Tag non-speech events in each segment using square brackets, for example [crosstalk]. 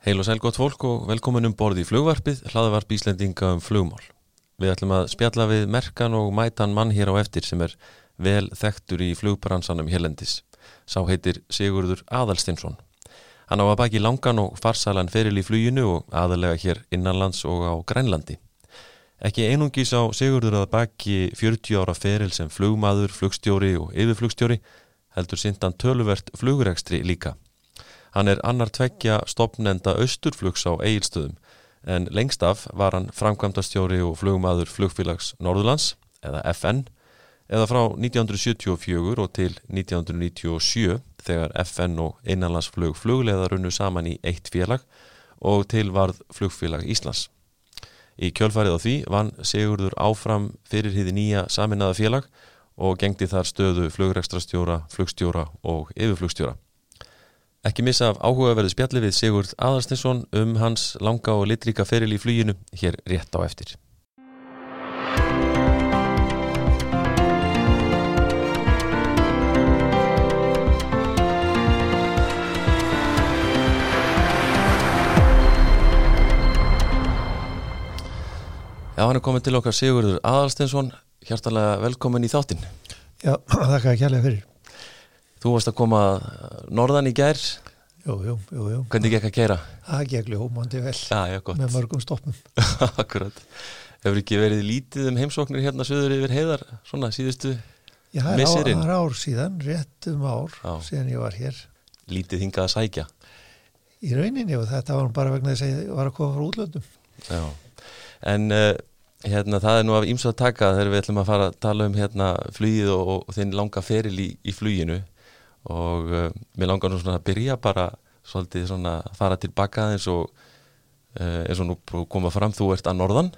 Heil og sæl gott fólk og velkomin um borði í flugvarpið, hlaðvarp Íslendinga um flugmál. Við ætlum að spjalla við merkan og mætan mann hér á eftir sem er vel þekktur í flugbransanum Helendis. Sá heitir Sigurður Adalstinsson. Hann á að baki langan og farsalan feril í fluginu og aðalega hér innanlands og á Grænlandi. Ekki einungis á Sigurður að baki 40 ára feril sem flugmaður, flugstjóri og yfirflugstjóri heldur sindan töluvert flugrekstri líka. Hann er annar tveggja stopnenda austurflugs á eigilstöðum en lengst af var hann framkvæmdastjóri og flugmaður flugfélags Norðurlands eða FN eða frá 1974 og til 1997 þegar FN og innanlandsflug flugleðar unnu saman í eitt félag og til varð flugfélag Íslands. Í kjölfarið á því vann Sigurður áfram fyrir hýði nýja saminnaða félag og gengdi þar stöðu flugrekstrastjóra, flugstjóra og yfirflugstjóra. Ekki missa af áhugaverðu spjalli við Sigurd Aðarstinsson um hans langa og litríka feril í flýjinu hér rétt á eftir. Já, hann er komin til okkar Sigurður Aðarstinsson, hjartalega velkomin í þáttinn. Já, [clears throat] þakka að kjærlega fyrir. Þú varst að koma norðan í gær. Jú, jú, jú, jú. Hvernig gekk að keira? Það gekk ljómandi vel. Já, já, með mörgum stoppum. [laughs] Akkurat. Hefur ekki verið lítið um heimsóknir hérna söður yfir heiðar svona síðustu Já, Missirinn. ár, það er ár síðan, rétt um ár Já. síðan ég var hér. Lítið hingað að sækja? Í rauninni og þetta var bara vegna þess að ég var að koma frá útlöndum. Já. En uh, hérna það er nú af ímsu að taka þegar við ætlum að fara að tala um hérna flugið og, og þinn langa feril í, í fluginu og uh, mér langar nú svona að byrja bara svolítið svona að fara tilbaka eins og uh, eins og nú koma fram þú ert að norðan.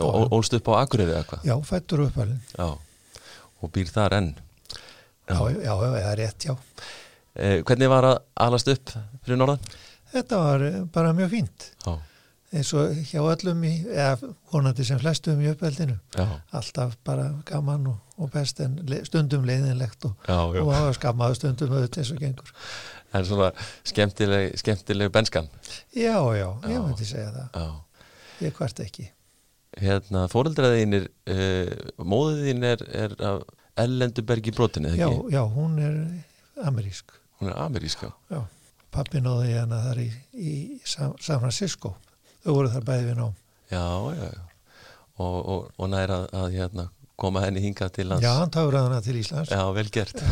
Og ólst upp á Akureyri eða hvað? Já, fættur uppalinn. Já, og býr þar enn. Já, já, já, það er rétt, já. Eh, Hvernig var að alast upp fyrir norðan? Þetta var eh, bara mjög fínt. Já, eins og hjá öllum í, eða vonandi sem flestum í uppeldinu. Já, alltaf bara gaman og, og best en le, stundum leiðinlegt og, já, já. og það var skammaðu stundum auðvitað eins og gengur. En svona skemmtileg, skemmtileg benskan? Já, já, Já. ég myndi segja það. Já. Ég hvart ekki. Hérna, fóreldraðinir uh, móðið þín er, er af Ellendubergi brotinni, Já, eða ekki? já, hún er amerísk. Hún er ameríska Já, pappi náði hérna þar í, í San Francisco þau voru þar bæði við nám. Já, já, já. Og, og, og næra að, að hérna, koma henni hingað til hans Já, hann táur að hana til Íslands. Já, vel gert. [laughs]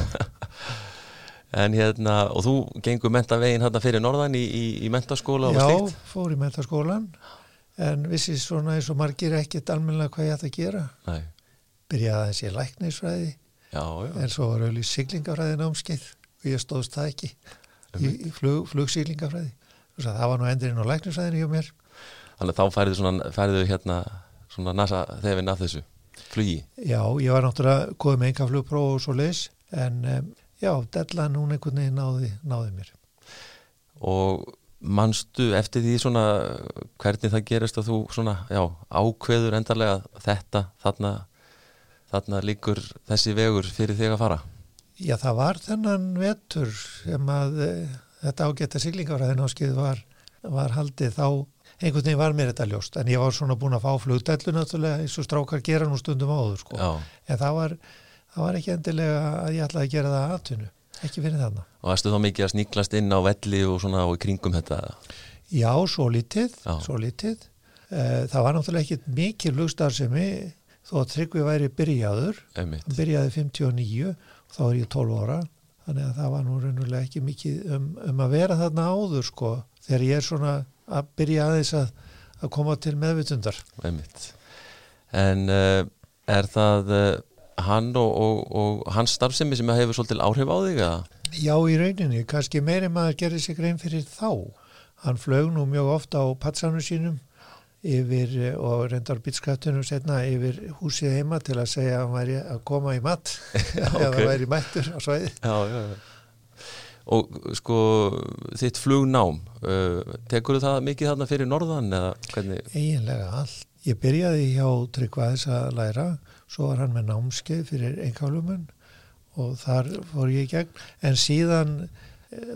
En hérna, og þú gengur mentavegin hérna fyrir norðan í, í, í mentaskóla Já, fór í mentaskólan en vissi svona eins og margir ekkert almennilega hvað ég ætti að gera. Nei, byrjaði aðeins í læknisfræði já, já, en svo var auðvitað siglingafræði námskeið og ég stóðst það ekki í, í flug, flugsiglingafræði það var nú endurinn á læknisfræðinu hjá mér Þannig að þá færðu svona, færðu hérna svona nasa þefinn af þessu flugi. Já, ég var náttúrulega komið með enga flugpróf og svo leis en um, já, dellan hún einhvern veginn náði, náði mér Og manstu eftir því svona hvernig það gerist að þú svona, já, ákveður endarlega þetta, þarna, þarna líkur þessi vegur fyrir þig að fara? Já, það var þennan vetur sem að e, þetta ágætta siglingafræðin áskið var, var haldið þá einhvern veginn var mér þetta ljóst en ég var svona búin að fá flugdællu náttúrulega eins og strákar gera nú stundum áður sko. En það var, það var ekki endilega að ég ætlaði að gera það aðtunnu ekki fyrir þarna. og varstu þá mikið að sníklast inn á velli og svona og kringum þetta? Já, svo lítið, Já. svo lítið. Eh, Það var náttúrulega ekkit mikið flugstarfsemi þó að Tryggvi væri byrjaður hann byrjaði 59 og þá er ég 12 ára þannig að það var nú raunulega ekki mikið um, um að vera þarna áður sko þegar ég er svona að byrja aðeins að, að koma til meðvitundar. En uh, er það uh, hann og, og, og hans starfsemi sem hefur svolítil áhrif á þig? Að? Já, í rauninni, kannski meiri maður gerði sig grein fyrir þá hann flög nú mjög ofta á patsanum sínum yfir eh, og reyndar bitskattunum setna yfir húsið heima til að segja að hann væri að koma í mat [laughs] eða ok. væri mættur á svæði Já, já, já. Og sko, þitt flugnám, uh, tekur það mikið þarna fyrir norðan eða hvernig? eiginlega allt. Ég byrjaði hjá Tryggvaðis að læra, svo var hann með námskeið fyrir einkálumun og þar fór ég í gegn. En síðan eh,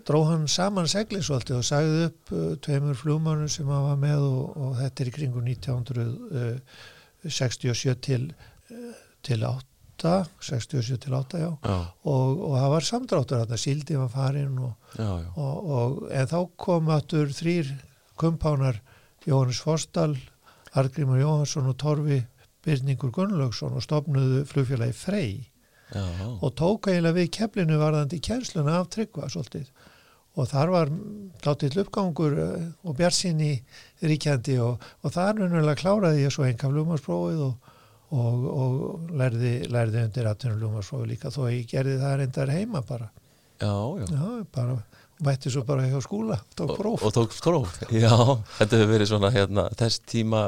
dró hann saman segli svolítið og sagði upp uh, tveimur flugmannum sem hann var með og, og þetta er í kringu 1967 til, uh, til 8, 67 til 8, já. já, Og, og það var samdráttur þetta, síldi var farin og, já, og, og, en þá kom aftur þrýr kumpánar Jóhannes Forsdal, Argrimur Jóhansson og Torfi Byrningur Gunnlaugsson og stopnuðu flugfélagi Frey. Já, og tók eiginlega við keflinu varðandi kjensluna af tryggva svolítið. Og þar var látill uppgangur eh, og bjarsinni ríkjandi og, og þar nunnlega kláraði ég svo enga flugmarsprófið og, og, og lærði, lærði undir 18 flugmarsprófið líka þó ég gerði það reyndar heima bara. Já, já. já, bara mætti svo bara hjá skúla tók Og, og tók próf, [laughs] já, þetta hefur verið svona hérna, þess tíma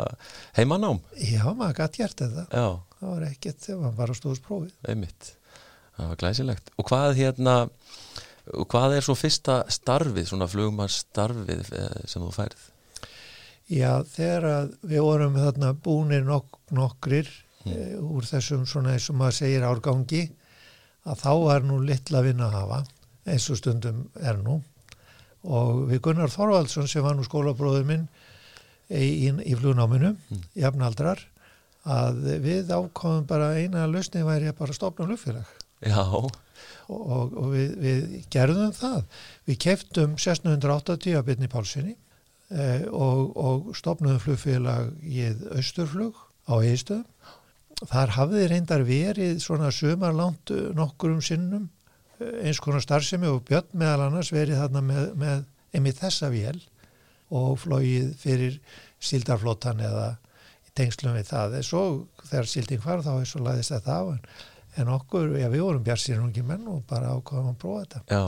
heimanám, já, maður gætt gert þetta. Já, það var ekkert, það var bara stóðs prófið. Einmitt, það var glæsilegt. Og hvað hérna, og hvað er svo fyrsta starfið, svona flugmannstarfið eh, sem þú færið? Já, þegar að við vorum þarna búnir nok nokkrir Mm. úr þessum svona eins og maður segir árgangi að þá var nú litla vinna að hafa eins og stundum er nú og við Gunnar Þorvaldsson sem var nú skólabróður minn í, í, í flugnáminu, Mm. jafnaldrar að við ákomum bara eina lausni væri að bara stopna flugfélag Já, og, og, og við, við gerðum það. Við keftum 1680 að byrni Pálssoni eh, og, og stopnum flugfélag í Östurflug á Eistöðum. Þar hafði reyndar verið svona sumarlangt eh, nokkurum sinnum eh, eins konar starfsemi og Björn meðal annars verið þarna með, með einmitt þessa vél og flóið fyrir síldarflótan eða í tengslum við það. Svo þegar sílding var þá er svo laðist þetta á en, en okkur, já við vorum bjarsir ungi menn og bara ákvaðum að prófa þetta. já,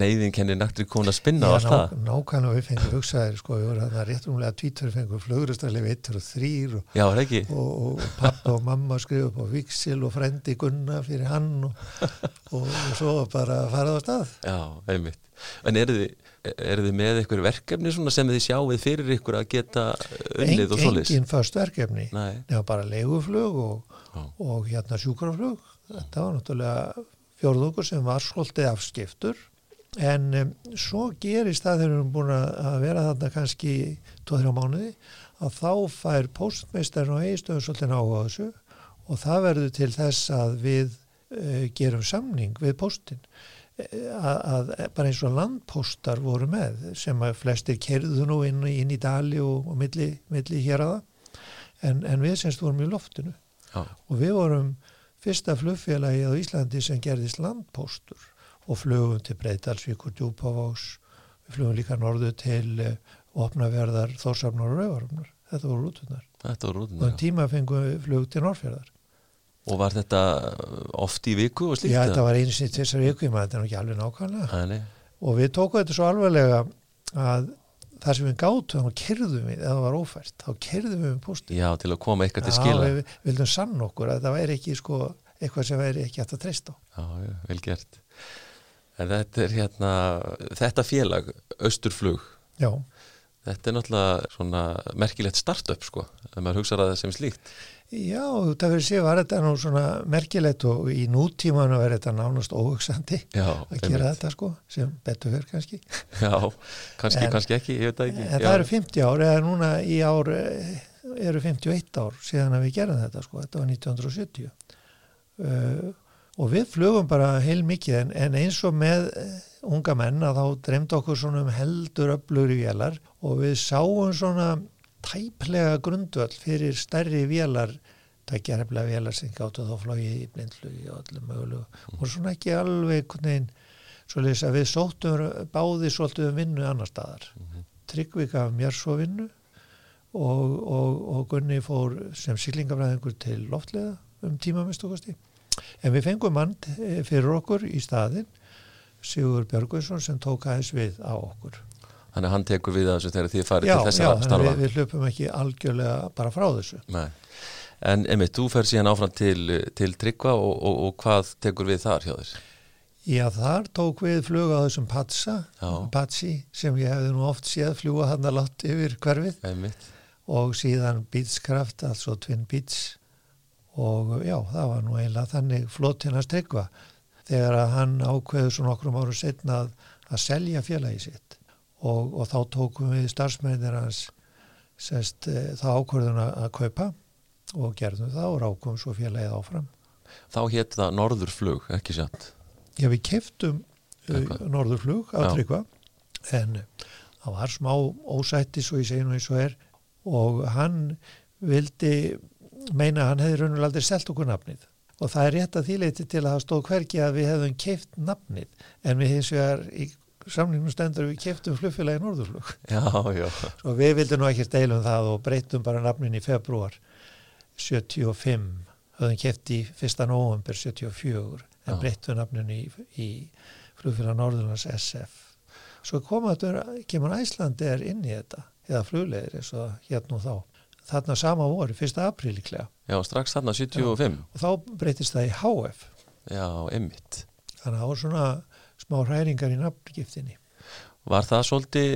neyðin kennir naktri kona að spinna og allt það. nákvæmlega við fengum hugsaðir sko, við vorum þarna réttumlega tvítur fengum flugurastarlefi 1 og 3 og, Já, og, og pappa og mamma skrifu upp á viksil og frendi Gunna fyrir hann og, og, svo bara farað á stað. Já, einmitt. En eru þið, eru þið með einhver verkefni sem þið sjáuð fyrir ykkur að geta unnið og svoleiðis? Engin först verkefni, Nei, nefnum bara leiguflug og, hérna sjúkraflug. Þetta var náttúrulega fjórðungur sem var svolítið afskiptur en um, svo gerist það þegar við erum búin að vera þarna kannski 2-3 mánuði að þá fær postmeistarinn og eigistöðum svolítið áhuga á þessu og það verður til þess að við uh, gerum samning við postin að, að bara eins og landpostar voru með sem að flestir kerðu nú inn, inn í dali og, og milli, milli hér aða en, en við semst vorum í loftinu. Já, og við vorum fyrsta flugfélagi á Íslandi sem gerðist landpostur og flugum til Breitalsvík og Djúpavás við flugum líka norðu til uh, opnaverðar, þórsafnar og rauvarumnar þetta voru rútunar þetta og rúðin. um tíma fengum við flug til Norrfjörðar Og var þetta oft í viku og slíkt? Já, þetta var sinni til þessar viku, ég maður þetta er ekki alveg nákvæmlega nei. og við tókum þetta svo alvarlega að það sem við gátum þá kerðum við, eða það var ófært þá kerðum við um posti Já, til að koma eitthvað til skila. við, við vildum sann okkur að það væri ekki sko, eitthvað sem væri ekki hægt að treysta á Já, já, vel gert. En þetta er hérna, þetta félag, Östurflug, Já, þetta er náttúrulega svona merkilegt startup, sko, ef maður hugsaður að það sem slíkt. já það fyrir sig var þetta nú svona merkilegt og í nútímanu verður þetta nánast óhugsandi Já, að gera þetta sko, sem betur fyrir kannski. Já, kannski, En- kannski ekki, ég veit það ekki. en það eru 50 ár, eða núna í ár eh, eru 51 ár síðan að við gerum þetta sko, þetta var 1970 uh, og við flugum bara heil mikið en, en eins og með eh, unga menn að þá dreymd okkur svona um heldur öflugri vélar og við sáum svona tæplega grundvöll fyrir stærri vélar tækjareflega vélar sem gáttu þá flóið í blindflugi og öllum mögulegu. Og svona ekki alveg svoleiðis að við sóttum báði svolítið um vinnu annar staðar. Tryggvi gaf mér svo vinnu og, og, og Gunni fór sem siglingafræðingur til loftlega um tímamistokosti. En við fengum mann eh, fyrir okkur í staðinn, Sigur Björgvinsson sem tók aðeins við á okkur. Þannig að hann tekur við þessu þegar þið farið Já, til þess já, að þannig starfa. að við, við hlupum ekki algjörlega bara frá þessu. Nei. En einmitt, þú fer síðan áfram til, til Tryggva og, og, og hvað tekur við þar hjá þér? Já, þar tók við fluga á þessum Patsa, Já. Patsi, sem ég hefði nú oft séð fljúa hann að látt yfir hverfið Einmitt. og síðan Beatscraft, altså Twin Beats og já, það var nú eiginlega þannig flotinn að strykva þegar að hann ákveður svo nokkrum árum setna að, að selja félagi sitt og, og þá tókum við starfsmennir hans sest, e, þá ákvörðun að að kaupa og gerðum það og rákum svo félagið áfram. Þá hétt það Norðurflug, ekki satt Já, við keftum uh, Eitthvað. norðurflug Já. tryggva en það var smá ósætti svo ég segi nú eins og er og hann vildi meina hann hefði raunverulega aldrei selt okkur nafnið og það er rétt að þýleiti til að það stóð hvergi að við hefðum keft nafnið en við hins vegar í samlingum stendur við keftum flugfélagi norðurflug Já, já, og við vildum nú ekki deilum það og breytum bara nafnin í februar 75 höfðum keft í 1. november 74 en Já. breytum nafnin í, í flugfélag Norðurlands SF svo koma þetta, kemur Æslandi er inn í þetta, eða flugleðir eins og hérna og þá þarna sama voru, 1. apríl líklega já, strax þarna 75 og þá breytist það í HF Já, einmitt þannig að það var svona smá hræringar í nafngiftinni Var það svolítið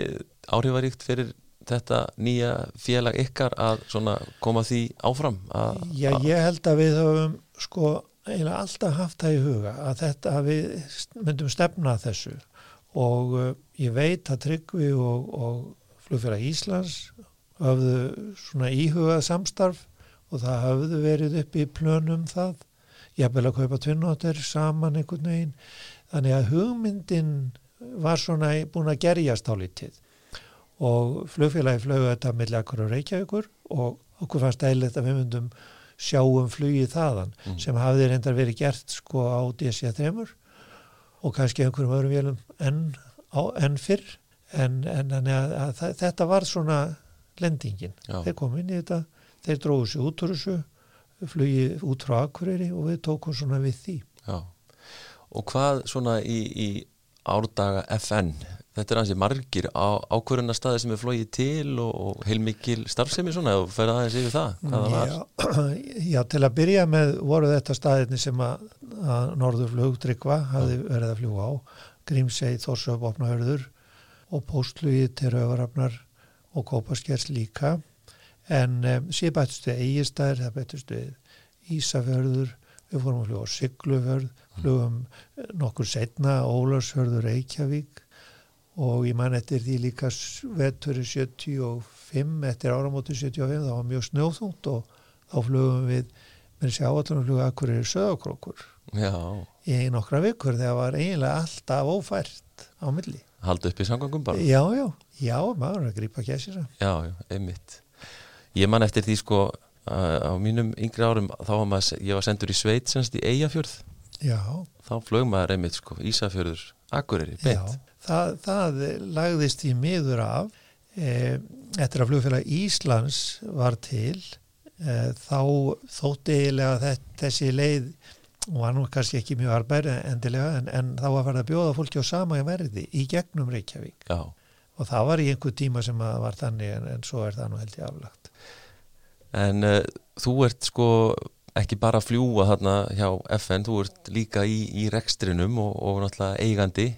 áhrifaríkt fyrir þetta nýja félag ykkar að koma því áfram? Að, Já, ég held að við höfum sko eiginlega alltaf haft það í huga að þetta að við myndum stefna þessu og uh, ég veit að Tryggvi og, og flugfélag Íslands höfðu svona íhugað samstarf og það höfðu verið upp í plönum það. Jafnvel að kaupa tvinnóttir saman einhvern veginn. Þannig að hugmyndin var svona búin að gerjast á lítið og flugfélagi flögu þetta milli akkur og Reykjavíkur og okkur fannst eðlilegt að við myndum sjá um flugið þaðan Mm. sem hafði reyndar verið gert sko á DC-3 og kannski einhverjum öðrum vélum enn, á, enn fyrr. En, en, en að, að, þa- þetta var svona lendingin. Já. Þeir kom inn í þetta, þeir dróðu sig út úr þessu flugið út frá Akureyri og við tókum svona við því. já. Og hvað svona í, í árdaga FN? Þetta er ansið margir á, ákvöruna staði sem er flóið til og, og heilmikil starfsemi svona og ferða aðeins yfir það, hvað það var? Já, [clears throat] já, til að byrja með voru þetta staðinni sem að, að Norðurflug Tryggva hafði verið að fljúga á Grímsey, Þórsöf, Opnahörður og Póstlugið til Rauvarafnar og Kópaskers líka en um, síðan bættust við Egistær, það bættust við Ísafjörður, við fórum að fljúga á Siglufjörð, flugum nokkur setna Ólafsfjörður Reykjavík og ég man eftir því líka veturinn 75 eftir áramóti 75 það var mjög snjóþungt og þá flugum við með sér áallunum fluga akkur er söðakrókur í nokkra vikur þegar var eiginlega alltaf ófært á milli. halda upp í samgangum bara? Já, já, já, maður er að grípa gæsir það. Já, einmitt. Ég man eftir því sko á mínum yngri árum þá var maður, ég var sendur í sveit semst í Eyjafjörð, Já, þá flög maður einmitt sko Ísafjörður, Akureyri, beint. já, það, það lagðist í miður af e, eftir að flugfélag Íslands var til e, þá þótti eiginlega þe- þessi leið og var nú kannski ekki mjög arbæri endilega en, en þá var farið að bjóða fólki á sama verði í gegnum Reykjavík Já, og það var í einhver tíma sem að var þannig en, en svo er það nú held ég aflagt. En uh, þú ert sko ekki bara að fljúa þarna hjá FN, þú ert líka í, í rekstrinum og, og náttúrulega eigandi,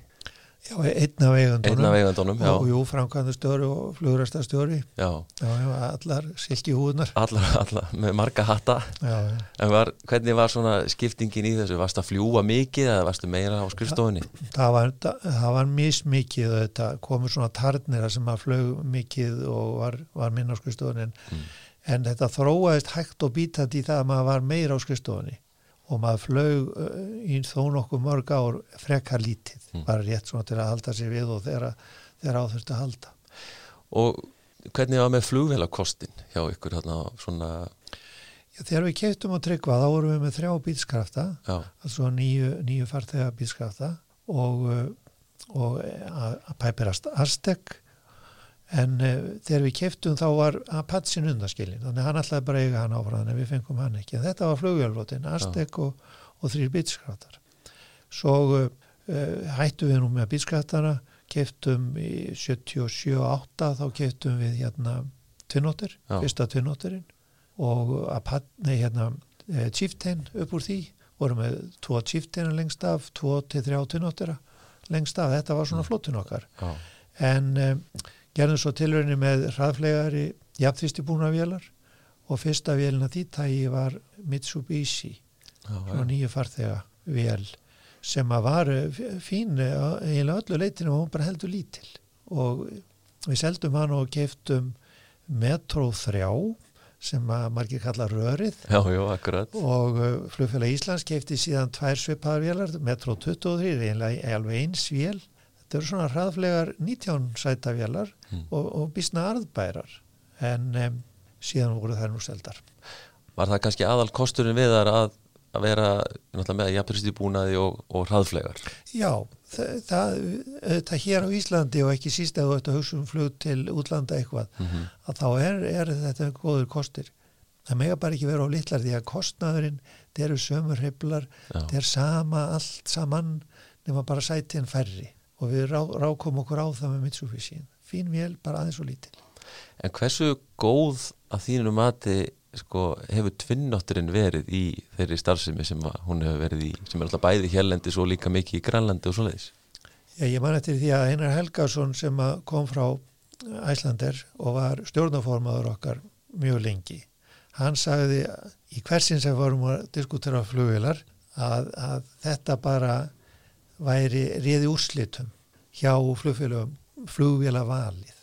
Já, einn af eigandunum einn af eigandunum, já, og jú, framkvæmdastjóri og flugurastastjóri já, já, já, allar silki húðnar allar, allar, með marga hatta. já, já. En var, hvernig var svona skiptingin í þessu? Varst að fljúa mikið eða varstu meira á skrifstofunni? það var, það var mismikið og þetta komur svona tarnir sem að flög mikið og var, var minna á skrifstofunni en, Mm. en þetta þróaðist hægt og bítandi í það að maður var meira á skrifstofunni og maður flög uh, í þó nokkuð mörg ár frekar lítið, Mm. bara rétt svona til að halda sér við og þeirra, þeirra á þurfti að halda Og hvernig var með flugvélakostin hjá ykkur þarna svona, Já, þegar við keftum á tryggva þá vorum við með þrjá já, altså nýju, nýju farþega bílskrafta og, uh, og að að pæpirast Aztek en uh, þegar við keftum þá var Apache undaskilin, þannig að hann ætlaði bara eiga hann áfram en við fengum hann ekki, en þetta var flugvélflotin Aztek og, og þrýr bílskraftar svo uh, hættum við nú með bílskraftana keftum í 77-8 þá keftum við hérna tvinnóttir, fyrsta tvinnóttirinn og Apache, nei hérna eh, Chieftain upp úr því. Vorum með tvo Chieftaina lengst af tvo til þrjá tvinnóttira lengst af, þetta var svona Mm. flottun okkar. Já, en um, gerðum svo tilraunin með hraðflegari jafnþýsti búna vélar og fyrsta vélina því tægi var Mitsubishi já. nýju farþega vél sem að var eh, fín eh, eiginlega öllu leitinu og hún bara heldur lítil. Og við seldum hann og keiftum Metro 3 sem að margir kalla rörið. Já, já, og uh, flugfélag Íslands keifti síðan tvær svipaðar vélar, Metro 23 eiginlega alveg eins vél þetta eru svona hraðflegar 19 sæta vélar Mm. og, og bísna arðbærar en um, síðan voru þær nú seldar. Var það kannski aðal kosturinn við þar að, að vera með jafnprýsti búnaði og, og hraðflegar? Já, það, það, það hér á Íslandi og ekki síst að þú ert að hugsa um flug til útlanda eitthvað Mm að þá er, er þetta góður kostir það mega bara ekki vera á litlar því að kostnaðurinn, þeir eru sömur hriflar, Já, þeir sama allt saman nema bara sætin færri og við rá, rákom okkur á það með Mitsubishi fín vél, bara aðeins og lítil En hversu góð að þínu mati sko, hefur tvinnátturinn verið í þeirri starfsemi sem að hún hefur verið í, sem er alltaf bæði hérlendis og líka mikið í Grænlandi og svoleiðis? Já, ég man eftir því að Einar Helgason sem að kom frá Æslander og var stjórnaformaður okkar mjög lengi hann sagði í hversin sem vorum að diskutera flugvilar að, að þetta bara væri réði úrslitum hjá flugfélagum flugvila valið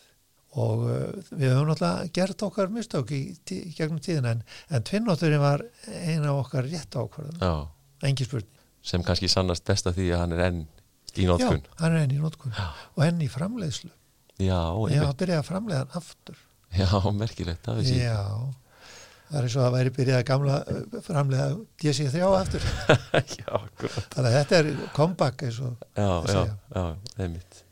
og uh, við höfum náttúrulega gert okkar mistök í, tí, gegnum tíðina en, en tvinnótturinn var eina af okkar rétt ákvarðan, Já, engi spurning sem kannski sannast best að því að hann er enn í Já, nótkun. hann er enn í nótkun Já. og enn í framleiðslu Já, Já, einmitt. að byrja að framleiða hann aftur Já, merkilegt, það við síðan. Já, það er eins og að væri byrjað að gamla uh, framlega DC3 aftur. [laughs] Já. Þannig að þetta er comeback eins og Já, að já, segja. já, einmitt.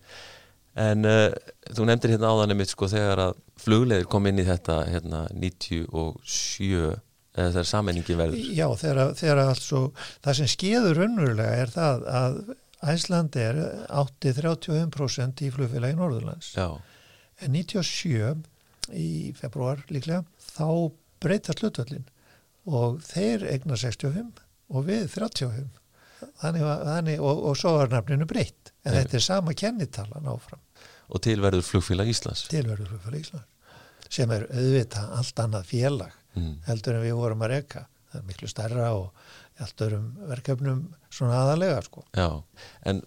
En uh, þú nefndir hérna áðan einmitt sko þegar að flugleðir kom inn í þetta hérna 97 eða þegar sammenningi verður. já, þegar, þegar altså það sem skeður raunverulega er það að Æsland er átti 31% í flugfélagi Norðurlands. Já, En 97 í februar líklega þá breytast hlutvöllin og þeir egnar 65 og við 35. Þannig, þannig, og, og svo var nafninu breytt. En Nei. þetta er sama kennitalan áfram. og til verður flugfélag Íslands. tilverður flugfélag Íslands sem er auðvitað allt annað félag Mm. heldur en við vorum að reyka það er miklu stærra og allt örum verkefnum svona aðalega sko. Já, en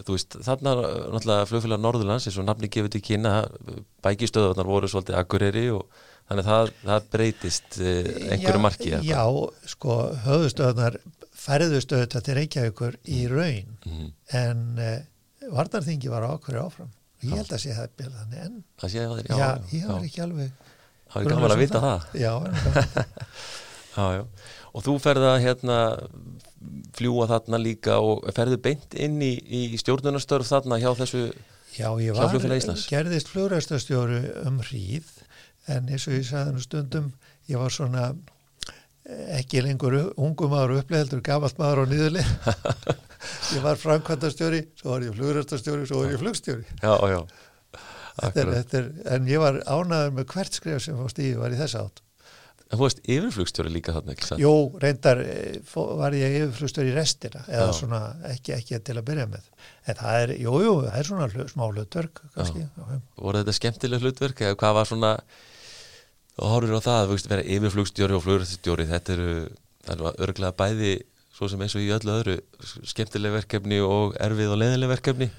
þú veist, þarna náttúrulega flugfélag Norðurlands eins og nafni gefur til kynna bækistöðunar voru svolítið akkureri og þannig að það, það breytist eh, einhverju já, marki eða? Já, sko, höfðustöðunar færðustöðu þetta til Reykjavíkur í raun mm. en eh, Vardarþingi var ákveður áfram. Og ég held að sé það byrða þannig en það sé að þeir, já, já, ég já, var ekki alveg það er gaman að vita það. Já, en gaman. [laughs] Já, já, og þú ferð að hérna fljúa þarna líka og ferðu beint inn í, í stjórnunarstörf þarna hjá þessu Já, ég var, gerðist flugræstastjóru um hríð en eins og ég sagði nú stundum ég var svona eh, ekki lengur ungum maður uppleðeldur gafalt maður á niðurli [laughs] ég var framkvæmdastjóri svo var ég flugræstastjóri, svo var ég flugstjóri. Já, já, þetta er, þetta er, en ég var ánæður með hvert skref sem á stíði var í þess átt. En þú veist, yfirflugstjóri líka þarna, ekki sant? Jú, reyndar eh, fó- var ég yfirflugstjóri í restina eða Já. svona ekki, ekki til að byrja með. En það er, jú, jú, það er svona smá hlutverk kannski, voru þetta skemmtileg hlutverk eða hvað var svona og horfir á það, veist, vera yfirflugstjóri og flugrættstjóri, þetta eru eru örglega bæði, svo sem eins og í öllu öðru skemmtileg verkefni og erfið og leiðileg verkefni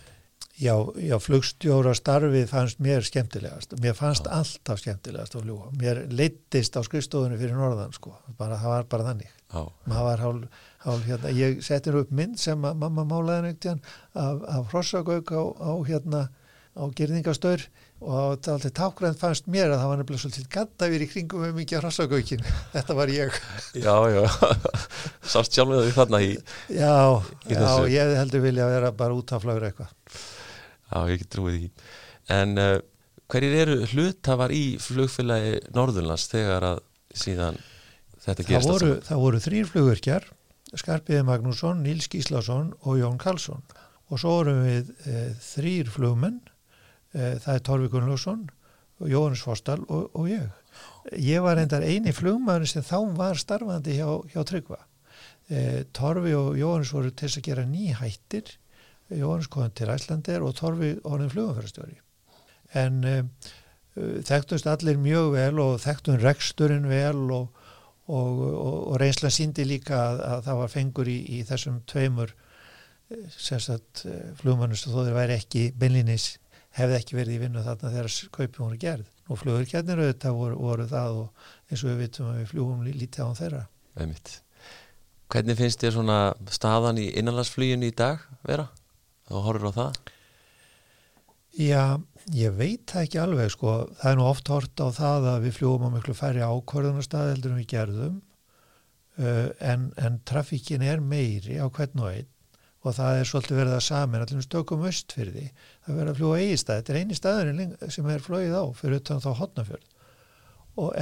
Já, já, flugstjóra starfið fannst mér skemmtilegast. Mér fannst alltaf skemmtilegast að fljúa. Mér leittist á skrifstofunni fyrir norðan, sko. Bara, það var bara þannig. Já, var hál, hál hérna, ég setti upp mynd sem að mamma málaði neitt af, af hrossagauk á, á hérna, á gerðingastaur og það alltaf tákgrænt fannst mér að það var nefnilega svolítið gattavir í kringum með mikið hrossagaukin. [laughs] Þetta var ég. já, já. [laughs] sást sjálfur því þarna í Já, Í já, ég heldur vilja vera bara út af flagur eitthvað. Já, ég get trúið því. En uh, hverjir eru hlutafar í flugfélagi Norðurlands þegar að síðan þetta Það gerist allt voru, það voru þrýr flugverkjar, Skarpiði Magnússon, Níls Gíslason og Jón Karlsson. Og svo vorum við e, þrýr flugmenn, það er Torfi Gunnlaugsson, Jóhannes Forstal og, og ég. Ég var reyndar eini flugmaður sem þá var starfandi hjá, hjá Tryggva. E, Torfi og Jóhannes voru til að gera nýhættir, Jóhannes komið til Æslandir og Torfi orðin flugumfærastjóri. En e, þekktumst allir mjög vel og þekktum reksturinn vel og og, og, reynslan síndi líka að, að það var fengur í, í þessum tveimur sérsagt flugmannust og þó þeir væri ekki beinlinis hefði ekki verið í vinnu þarna þegar kaupið voru gerð og flugurkjarnir auðvitað voru, voru það og eins og við vitum að við fljúum lítið á þeirra Einmitt. Hvernig finnst þér svona staðan í innanlandsfluginu í dag vera? Þá horfur á það? Já, ég veit það ekki alveg sko, það er nú oft hort á það að við fljúum á miklu færri ákvörðunarstað heldur en við gerðum uh, en, en trafíkin er meiri á hvern og einn og það er svolítið verið að samin allir stökum öst fyrir því það verið að fljúa eigistað, þetta er eini staðurinn sem er flóið á fyrir utan þá hotnafjörð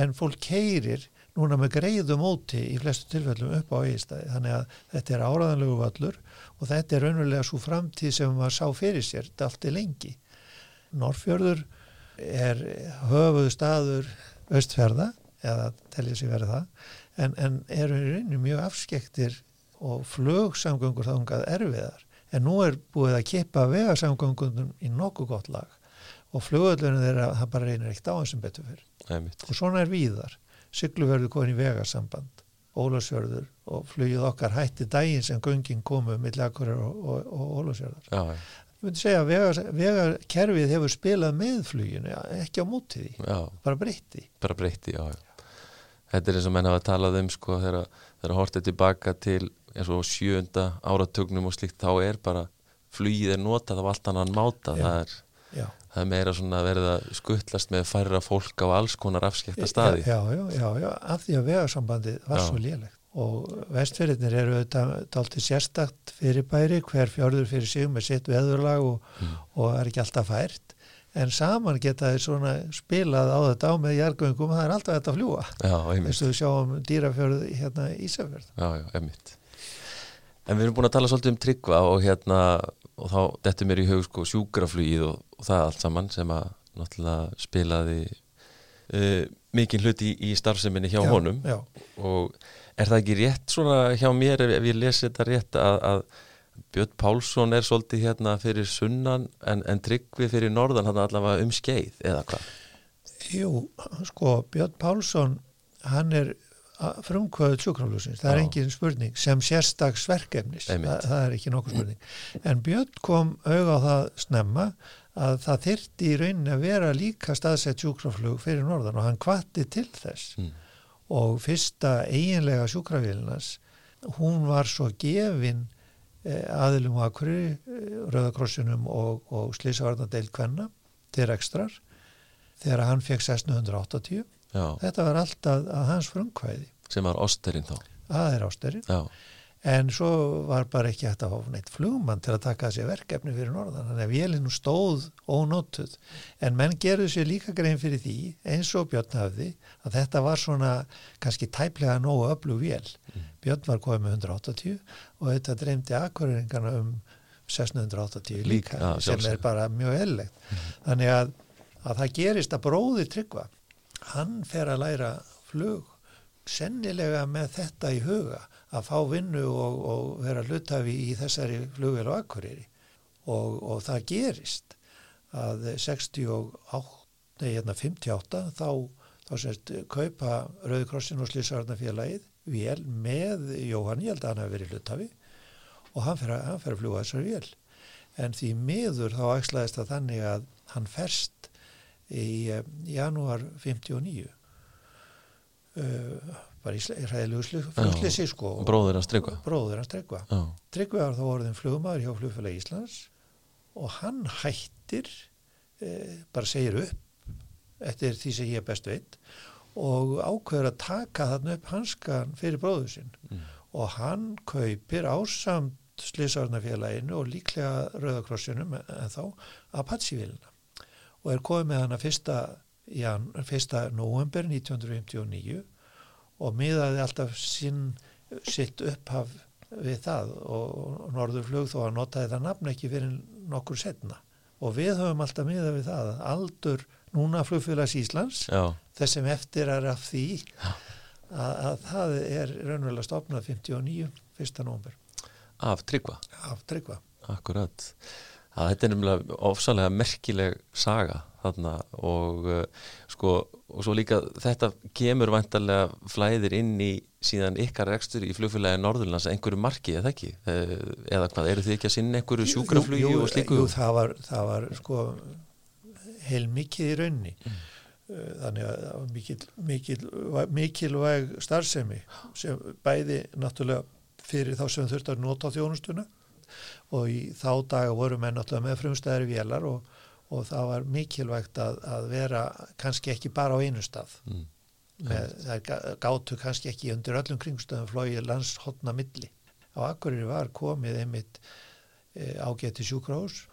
en fólk keirir núna með greiðu móti í flestu tilfellum upp á eigistaði þannig að þetta er áraðanlegu vallur og þetta er raunverulega svo framtíð sem maður sá fyrir sér, þetta er allt í lengi. Norrfjörður er höfuð staður östferða eða telja sér verið það en, en eru í rauninu mjög afskektir og flugsamgöngur þángað erfiðar. En nú er búið að kippa vegarsamgöngundum í nokkuð gott lag og flugöldunum þeirra það bara reynir eitt á þessum betur fyrir og svona er víðar. Sykluverður komin í vegarsamband Ólasjörður og flugið okkar hætti daginn sem göngin komu millir akkurir og, og, og Ólasjörður ég myndi segja að vegar, vegarkerfið hefur spilað með fluginu ekki á mótið því, já. bara breytti bara breytti, já, já. Þetta er eins og menn hafa talað um sko þegar hortið tilbaka til eins og sjönda áratögnum og slikt þá er bara flugið er notað af allt annan máta. Já, það, er, það er meira svona að verða skuttlast með færra fólk á alls konar afskekta staði. Já, já, já, já. Af því að vegarsambandi var já. svo lélegt. Og vestfyrirnir eru auðvitað sérstakt fyrirbæri hver fjörður fyrir sig með sitt veðurlag og, mm. og er ekki alltaf fært. En saman geta þeir svona spilað á þetta á með jargöngum það er alltaf þetta að fljúa eins og við sjáum dýrafjörð hérna Ísafjörð. Já, já, emitt En við erum búin að tala svolítið um tryggva og hérna og þá dettur mér í hug sko sjúkraflugið og, og það allt saman sem að náttúrulega spilaði uh, mikið hluti í, í starfseminni hjá já, honum já. og er það ekki rétt svona hjá mér ef, ef ég lesi þetta rétt að, að Björn Pálsson er svolítið hérna fyrir sunnan en, en tryggvi fyrir norðan hann allavega um skeið eða hvað? Jú, sko Björn Pálsson hann er frumkvöðu sjúkrafljósins, það er engin spurning sem sérstaksverkefnis, Þa, það er ekki nokkuð spurning. En Björn kom auða á það snemma að það þyrti í rauninni að vera líka staðsett sjúkraflug fyrir norðan og hann kvatti til þess. Mm. og fyrsta eiginlega sjúkrafélinas hún var svo gefin eh, aðilum og akkurir eh, Rauðakrossinum og, og Slísavarnadeild Kvenna til ekstrar þegar hann fekk 1680 Já. þetta var alltaf að hans frumkvæði. Sem var Ósterinn þá. Það er Ósterinn en svo var bara ekki hægt að hafa neitt flugmann til að taka þessi verkefni fyrir norðan. Þannig að vélinu stóð ónótuð en menn gerðu sér líka grein fyrir því eins og Björn hafði að þetta var svona kannski tæplega nógu öflug vél. Mm. Björn var komið með 180 og þetta dreymdi akkurringarna um 680 líka ja, sem er bara mjög ellegt. Mm. þannig að, að það gerist að bróði tryggva hann fer að læra flug sennilega með þetta í huga að fá vinnu og, og vera hlutafi í þessari flugvel og akkurýri og, og það gerist að 68, nei hérna 58 þá, þá sérst kaupa Rauðkrossin og Slísarnafélagið vél með Jóhann, ég held að hann hefur verið hlutafi og hann fer að, hann fer að fljúa þessari vél. En því miður þá ægslaðist það þannig að hann ferst í um, janúar 59 uh, bara í ræðilegu flugslisi sko bróður hans Tryggva. Bróður hans Tryggva. Tryggva var þá orðin flugmaður hjá flugfélag Íslands og hann hættir uh, bara segir upp eftir því sem ég er best veit og ákveður að taka þarna upp hanskan fyrir bróður sinn. Mm. og hann kaupir ásamt Sliðsarnafélaginu og líklega Rauðakrossinum en þá Apache-vilina og er komið með hana fyrsta, jan, fyrsta november 1959 og miðaði alltaf sinn, sitt upphaf við það og Norðurflug þó að notaði það nafn ekki fyrir nokkur setna og við höfum alltaf miðað við það aldur núna flugfélags Íslands Já. þessum eftir er af því að, að það er raunverulega stopnað 59. fyrsta november Af tryggva? Af tryggva Akkurat að þetta er nefnilega ofsalega merkileg saga þarna og uh, sko og svo líka þetta kemur vantarlega flæðir inn í síðan ykkar rekstur í flugfélagi Norðurlands einhverju marki, eða ekki? Eh, eða hvað, eru þið ekki að sinna einhverju sjúkraflugi og slíku? Jú, það var, það var sko heil mikið í raunni mm. Eh, þannig að það var mikil, mikil, mikilvæg starfsemi sem bæði náttúrulega fyrir þá sem þurfti að nota þjónustuna og í þá daga voru menn náttúrulega með frumstæðari vélar og, og það var mikilvægt að, að vera kannski ekki bara á einu stað mm. með, það gáttu kannski ekki undir öllum kringstöðum flóið landshotna milli. Á Akureyri var komið einmitt e, ágæti sjúkrahús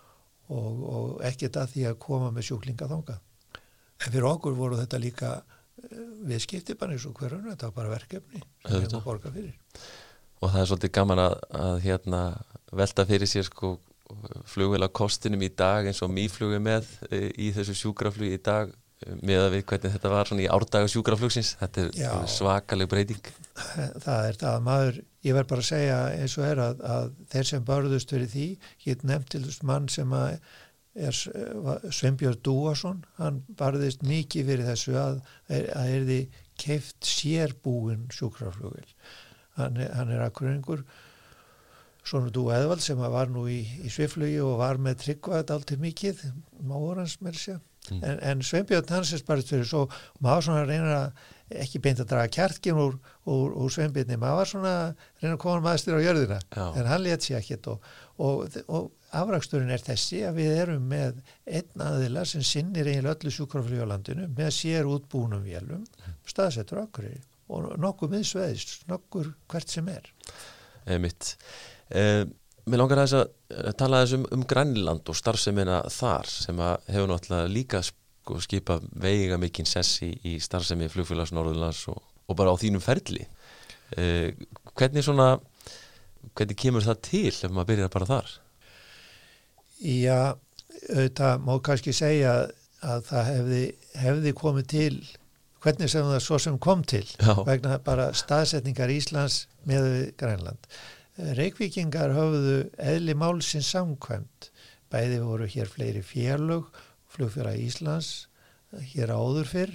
og, og ekkert að því að koma með sjúklinga þánga. En fyrir okkur voru þetta líka e, við skipti bara eins og hverjum, þetta var bara verkefni sem við hefum borgað fyrir. Og það er svolítið gaman að, að hérna, velta fyrir sér sko flugvel á kostinum í dag eins og mýflugi með e, í þessu sjúkraflugi í dag e, með að við hvernig þetta var í árdaga sjúkraflugsins. Þetta er Já. svakaleg breyting. Það er það. Að maður ég verð bara að segja eins og er að, að þeir sem barðust verið því ég nefnt til þess mann sem að er Sveinbjörn Dúarsson hann barðist mikið fyrir þessu að, að er því keift sérbúin sjúkraflugvel hann, hann er akkuringur Svona Dú Eðvald sem var nú í, í sviflugi og var með tryggvað alltaf mikið, máur hans með þessu. Mm. En, en Sveinbjörn Hansins bara fyrir svo, maður svona reynir að ekki beint að draga kjartgjum úr, úr, úr Sveinbjörni, maður svona reynir að koma maður styrir á jörðina, Já. en hann let sér ekkert og, og, og afraksturinn er þessi að við erum með einn aðila sem sinnir eiginlega öllu sjúkrafljólandinu með sér útbúnum vélum, staðsettur okkur og nokkuð miðsveðist, nokkur hvert sem er. Eða mitt. Eh, mér langar að, að tala þessum um Grænland og starfsemina þar sem hefur náttúrulega líka sko, skipa veiga mikinn sessi í starfsemi flugfélags Norðurlands og, og bara á þínum ferli. Eh, hvernig svona, hvernig kemur það til ef maður byrjar bara þar? Já, auðvitað má kannski segja að það hefði, hefði komið til hvernig sem það svo sem kom til Já. vegna bara staðsetningar Íslands með Grænland. Reykvíkingar höfðu eðli málsins samkvæmt. Bæði voru hér fleiri félög, flugfjöra Íslands, hér áður fyrr,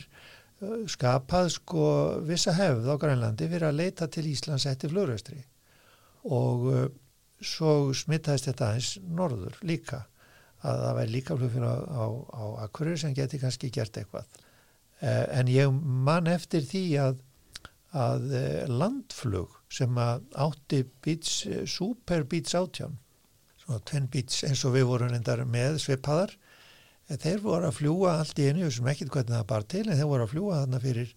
skapað sko vissa hefð á Grænlandi fyrir að leita til Íslands eftir flugræstri. Og uh, svo smittaðist þetta aðeins norður líka, að það væri líka flugfjöra á, á Akkurir sem geti kannski gert eitthvað. Uh, en ég man eftir því að, að uh, landflug sem að átti beats, eh, super beats átján svona tvenn beats eins og við vorum endar með sveipaðar eh, þeir voru að fljúa allt í einu sem ekkit hvernig það bar til en þeir voru að fljúa þarna fyrir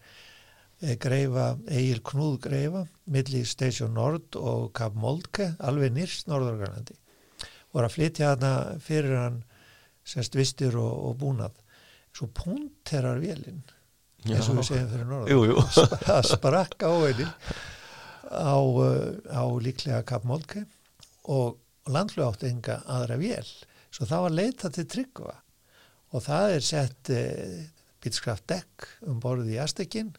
greifa, Egil Knúð greifa millir Station Nord og Kap Moldke, alveg nýrst Norðorgarlandi voru að flytja þarna fyrir hann semst vistir og, og búnað. Svo punterar vélinn eins og við segjum fyrir Norður [laughs] það sprakka á einni á, uh, á líklega Kapmólke og landlu átt enga aðra vél. Svo það var leita til tryggva og það er sett eh, bílskraft dekk um borðið í Astekinn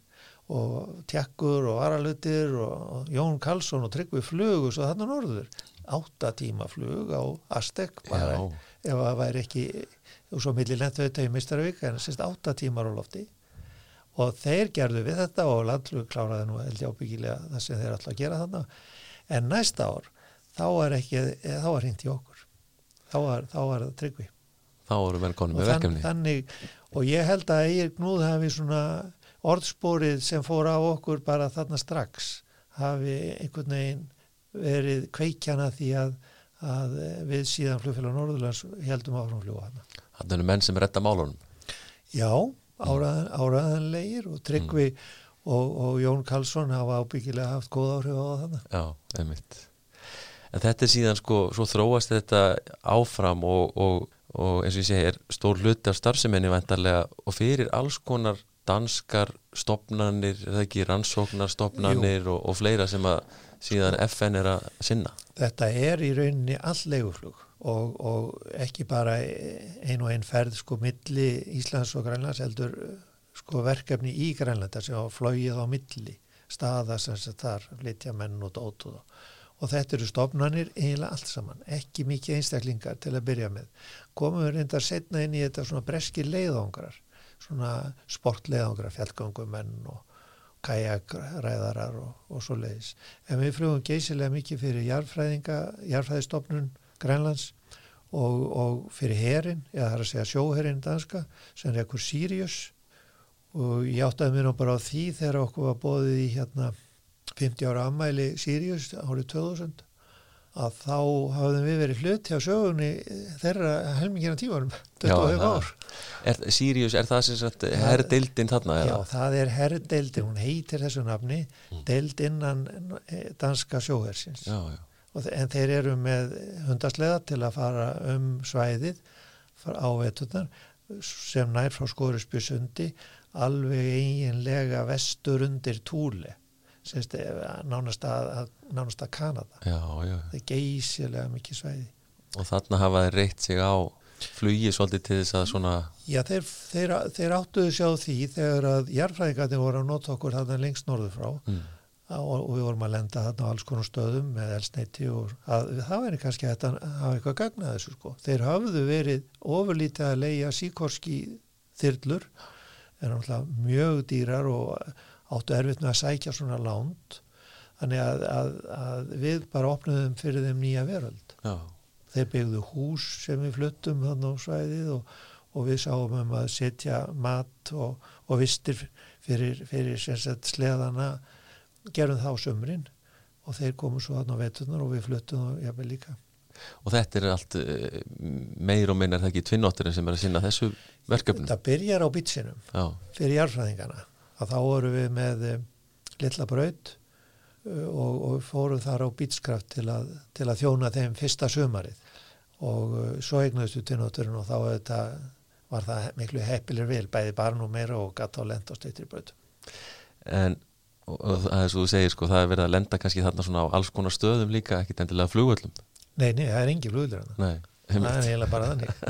og tjakkur og varalutir og Jón Karlsson og Tryggvi flug og svo þannig norður. Áttatíma flug á Astek bara Já. ef það væri ekki og svo millir lendveit í Mistarvík en sérst áttatímar á lofti og þeir gerðu við þetta og landlug kláraði nú held ég ábyggilega það sem þeir ætla að gera þannig en næsta ár þá er ekki þá er hint í okkur. Þá er, þá er það tryggvi. Þá eru velkonni með verkefni. þannig, og ég held að ég gnúð hafi svona orðspórið sem fór á okkur bara þarna strax hafi einhvern veginn verið kveikjana því að, að við síðan flugfélag Norðurlands heldum áfram fljúa hana Þannig að menn sem retta málunum. Já áraðan, áraðanlegir og Tryggvi mm. og, og Jón Karlsson hafa ábyggilega haft góð áhrif á þannig. Já, einmitt. En þetta er síðan sko, svo þróast þetta áfram og, og, og eins og ég segi er stór hluti af starfseminni vantarlega og fyrir alls konar danskar stopnarnir, eða ekki rannsóknarstopnarnir og, og fleira sem að síðan FN er að sinna. Þetta er í rauninni all leiguflug og, og ekki bara ein og einn ferð sko milli Íslands og Grænlands heldur sko verkefni í Grænlanda sem á flóið á milli staða sem þar flytja menn og dót og, og þetta eru stofnanir eiginlega allt saman, ekki mikið einstaklingar til að byrja með. Komum við reyndar setna inn í þetta svona breski leiðangrar, svona sportleiðangrar, fjallgangumenn og kajakræðarar og, og svo leiðis. En við flugum geysilega mikið fyrir jarfræðinga, jarfræðistofnun Grænlands og, og fyrir herin, eða það er að segja sjóherin danska, sem er ekkur Sirius og ég áttaði mér nú bara á því þegar okkur var bóðið í hérna 50 ára ammæli Sirius árið 2000 að þá hafðum við verið hluti á sögunni þeirra helmingina tímanum [laughs] 25 ár er, Sirius, er það sem sagt herrdeildin þarna? Já, það er herrdeildin, hún heitir þessu nafni deild innan danska sjóhersins já, já. En þeir eru með hundasleða til að fara um svæðið á veturnar sem nær frá Skórisbjörnsundi alveg eiginlega vestur undir túli semst, nánast, að, nánast að Kanada já, já. það er geysilega mikið svæði og þarna hafa þeir reytt sig á flugi svolítið til þess að svona Já, þeir, þeir, þeir áttuðu sjá því þegar að jarfræðingarnir voru að nota okkur þarna lengst norðu frá mm. Og, við vorum að lenda þarna á alls konar stöðum með elsneiti og að, það væri kannski að hafa eitthvað gagnað þessu sko. Þeir hafðu verið ofurlítið að leia síkorski þyrlur en náttúrulega mjög dýrar og áttu erfitt með að sækja svona lánt þannig að, að, að við bara opnaðum fyrir þeim nýja veröld Já. þeir byggðu hús sem við fluttum þannig á svæðið og, og við sáum um að setja mat og, og vistir fyrir, fyrir sleðana gerum þá sömurinn og þeir komu svo þannig á vetunar og við fluttum og jáfnveg líka. Og þetta er allt eh, meir og meina er það ekki tvinnótturinn sem er að sinna þessu verkefni? Það byrjar á bitsinum fyrir jarfræðingana að þá voru við með um, litla braut uh, og, og fórum þar á bítskraft til, til að þjóna þeim fyrsta sömarið og svo eignuðstu tvinnótturinn og þá þetta, var það miklu heppilir vil, bæði barn og meira og gatt á lend og steytri braut. En og, það er svo þú segir sko, það er verið að lenda kannski þarna svona á alls konar stöðum líka, ekkit endilega flugvöldum Nei, nei, það er engi flugvöldur Nei, það er eiginlega bara þannig.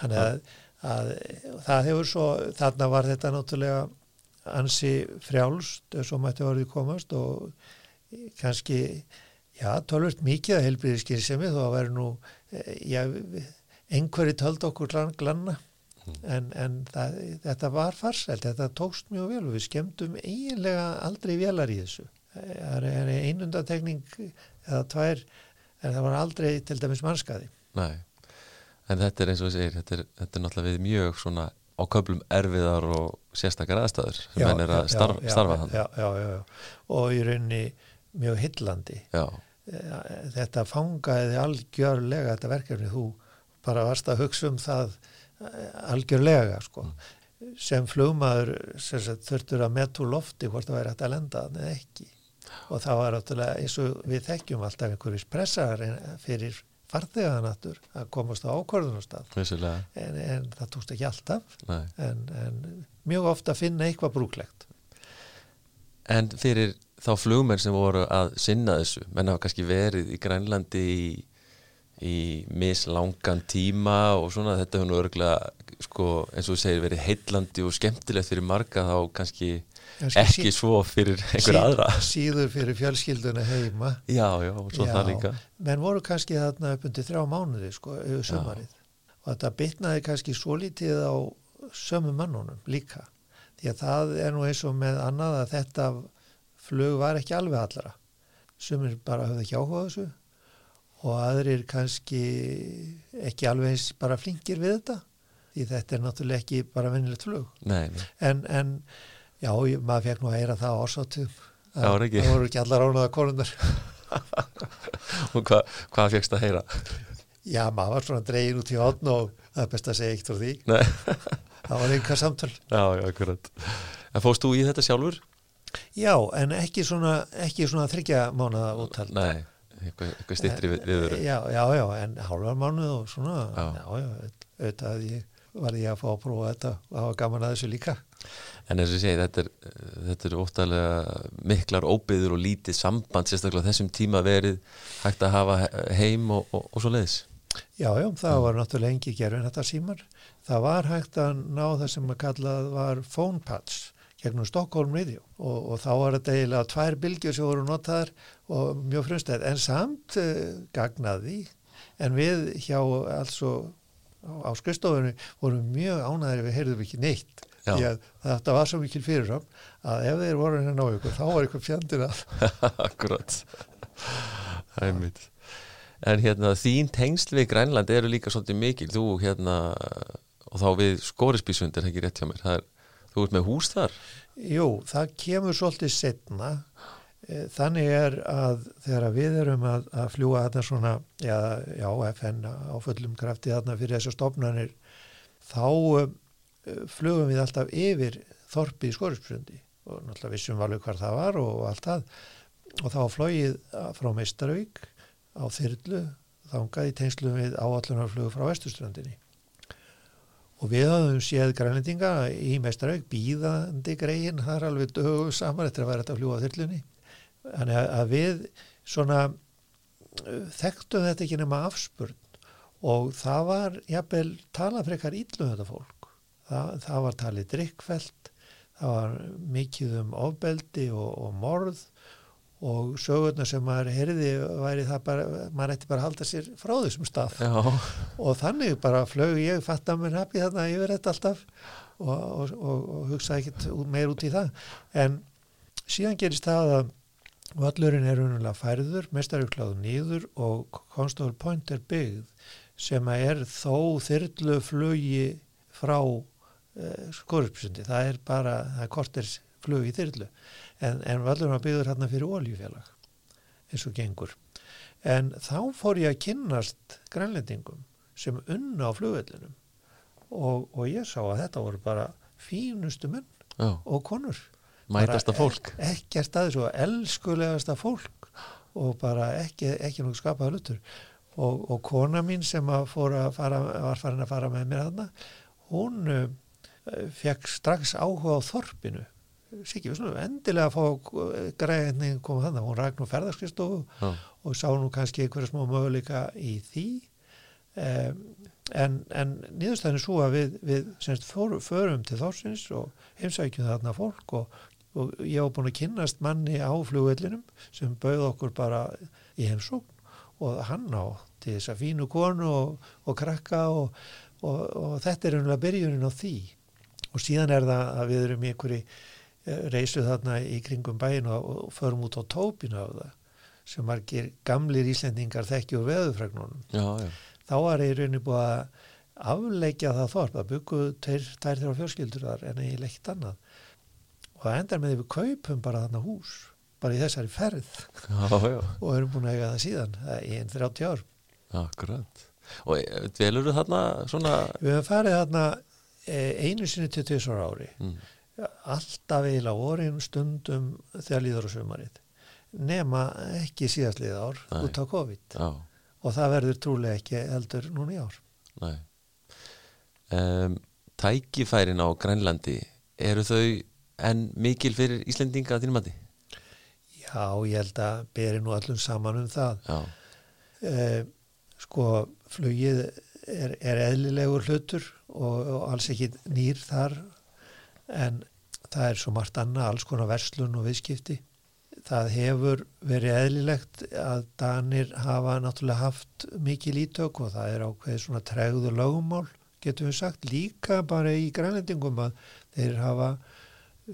Þannig að, að það hefur svo, þarna var þetta náttúrulega ansi frjálst svo mætti orðið komast og kannski já, tölvöld mikið að helbriðiskýrsemi þó að vera nú já, einhverju töld okkur glanna. En, en það, þetta var farsælt, þetta tókst mjög vel og við skemmtum eiginlega aldrei velar í þessu. Það er einundatekning eða tvær en það var aldrei til dæmis mannskaði. Nei, en þetta er eins og það segir þetta þetta er náttúrulega við mjög svona á köflum erfiðar og sérstakar aðstæður. Sem henn er að starf, já, starfa hann já, já, já, og í raunni mjög hillandi Já, þetta fangaði algjörlega þetta verkefni, þú bara varst að hugsa um það eh, algjörlega sko. Sem flugmaður sem sagt, þurftur að metu lofti hvort það væri hægt að lenda eða ekki. Og það var náttúrulega eins og við þekkjum alltaf einhverjus pressar fyrir farþegaðanattur að komast á ákvörðunarstað en, en það tókst ekki alltaf. En, en mjög ofta finna eitthvað brúklegt. En fyrir þá flugmenn sem voru að sinna þessu, menn hafa kannski verið í Grænlandi í, í mislangan tíma og svona þetta hefur nú örgulega sko, eins og þú segir verið heitlandi og skemmtilegt fyrir marga þá kannski ekki svo fyrir einhver aðra. síður fyrir fjölskylduna heima. Já, já, og svo já, það líka. menn voru kannski þarna upp undir þrjá mánuði sko, auðvitað sömarið og þetta bitnaði kannski svo lítið á sömu mannunum líka. Því að það er nú eins og með annað að þetta flug var ekki alveg allra. Sumir bara höfðu ekki áhuga þessu og aðrir kannski ekki alveg eins bara flinkir við þetta því þetta er náttúrulega ekki bara vennilegt flug nei, nei. en, en Já, maður fekk nú að heyra það voru ekki. Það voru ekki allar ánaða konundar. [laughs] og hva, hvað fegst að heyra? Já, maður var svona dregin út í hotn og það er best að segja eitt frá því. [laughs] það var einhver samtal. Já, já, akkurat. En fóst þú í þetta sjálfur? Já, en ekki svona, ekki svona þryggja mánuða úttald. Nei, eitthvað, eitthvað stittri við, viður. Já, já, já, en hálfar mánuð og svona, já, já, auðvitað ég, var ég að fá að prófa þetta og hafa gaman að þessu líka. En eins og ég segi, þetta er, þetta er óttalega miklar óbyður og lítið samband sérstaklega þessum tíma verið hægt að hafa heim og, og, og svo leiðis. Já, já, það var náttúrulega engi gerfin þetta símar. Það var hægt að ná það sem að kallað var phone pads, gegnum Stokkólm Radio og, og þá var þetta eiginlega tvær bylgjur sem voru notaðar og mjög frumstæð en samt uh, gagnaði en við hjá alls og á skristofunni vorum mjög ánæðir við heyrðum ekki neitt. Já. því að þetta var svo mikil fyrirram að ef þeir voru hérna á ykkur þá var ykkur fjandinn að [laughs] Akkurat. Það er mitt En hérna þín tengsl við Grænland eru líka svolítið mikil. Þú hérna og þá við skórisbísund er það ekki rétt hjá mér. Það er, þú ert með hús þar Jú, það kemur svolítið setna. Þannig er að þegar við erum að, að fljúa þarna svona, já, já, FN á fullum krafti þarna fyrir þessar stofnanir, þá uh, flugum við alltaf yfir þorpið í Skóriðsbrundi og náttúrulega vissum alveg hvar það var og allt það. Og þá flóið frá Meistaravík á þyrlu þangað í tengslum við áallunarflugu frá Vesturstrandinni og við hafum séð grænlendinga í mestarauk býðandi greiðin, það er alveg dögu saman eftir að vera þetta fljúa á þyrlunni. Þannig að, við svona uh, þekktum þetta ekki nema afspurn. Og það var jafnvel talað frekar íllum þetta fólk. Það, það var talið drikkfelt það var mikið um ofbeldi og, og morð og sögurnar sem maður heyrði væri það bara, maður ætti bara að halda sér frá þessum stað. Já, og þannig bara flög ég fatt að mér hafi þarna yfir þetta alltaf og, og, og, og hugsa ekkit út- meir út í það. En síðan gerist það að vallurinn er unnlega færður mestarugláðu nýður og Constable Point er byggð sem að er þó þyrlu flugi frá uh, skorupsundi, það er bara það er korters flug í þyrlu en, en vallurinn var byggður hérna fyrir oljufélag eins og gengur. En þá fór ég að kynnast grænlendingum sem unna á flugvellinum og, og ég sá að þetta voru bara fínustu menn já, og konur. Mætasta Bara fólk. ek, ekkert aðeins og elskulegasta fólk og bara ekki, ekki nokkuð skapaða hlutur. Og, og kona mín sem að að fara, var farin að fara með mér þarna hún uh, fekk strax áhuga á þorpinu Sikki, við slúum endilega að fá græðinni koma þannig, hún ræk nú ferðarskristofu Já, og sá nú kannski einhverja smá möguleika í því. Um, en, en niðurstæðin er svo að við, við semst fór, förum til þorsins og heimsækjum þarna fólk og, og ég var búin að kynnast manni á flugvellinum sem bauð okkur bara í heimsókn og hann á til þess að fínu konu og, og krakka og, og, og þetta er umlega byrjunin á því. Og síðan er það að við erum í einhverju reysu þarna í kringum bæin og, förum út á tópinu af það sem margir gamlir Íslendingar já, já, Þá var ég raunin búið að afleikja það þorp að byggu tær þrjá fjölskyldur þar en eiginlega ekkert annað. Og það endar með því við kaupum bara þarna hús, bara í þessari ferð já, já, og erum búin að eiga það síðan er í einn 30 ár. akkurat Og eh, dvelurðu þarna svona Við höfum farið þarna eh, einu sinni til tvisar ári. mm, alltaf eiginlega orðin stundum þegar líður á sumarið. Nema ekki síðastlið ár Nei. út á COVID. Já, og það verður trúlega ekki heldur núna í ár. Nei. Um, Tækifærin á Grænlandi eru þau en mikil fyrir Íslendinga að þínum mati? Já, ég held að beri nú allum saman um það. Eh, sko flugið er, er eðlilegur hlutur og, og alls ekki nýr þar en það er svo margt annað, alls konar verslun og viðskipti það hefur verið eðlilegt að Danir hafa náttúrulega haft mikið lítök og það er ákveðið svona tregðu lögumál, getum við sagt, líka bara í grænlendingum að þeir hafa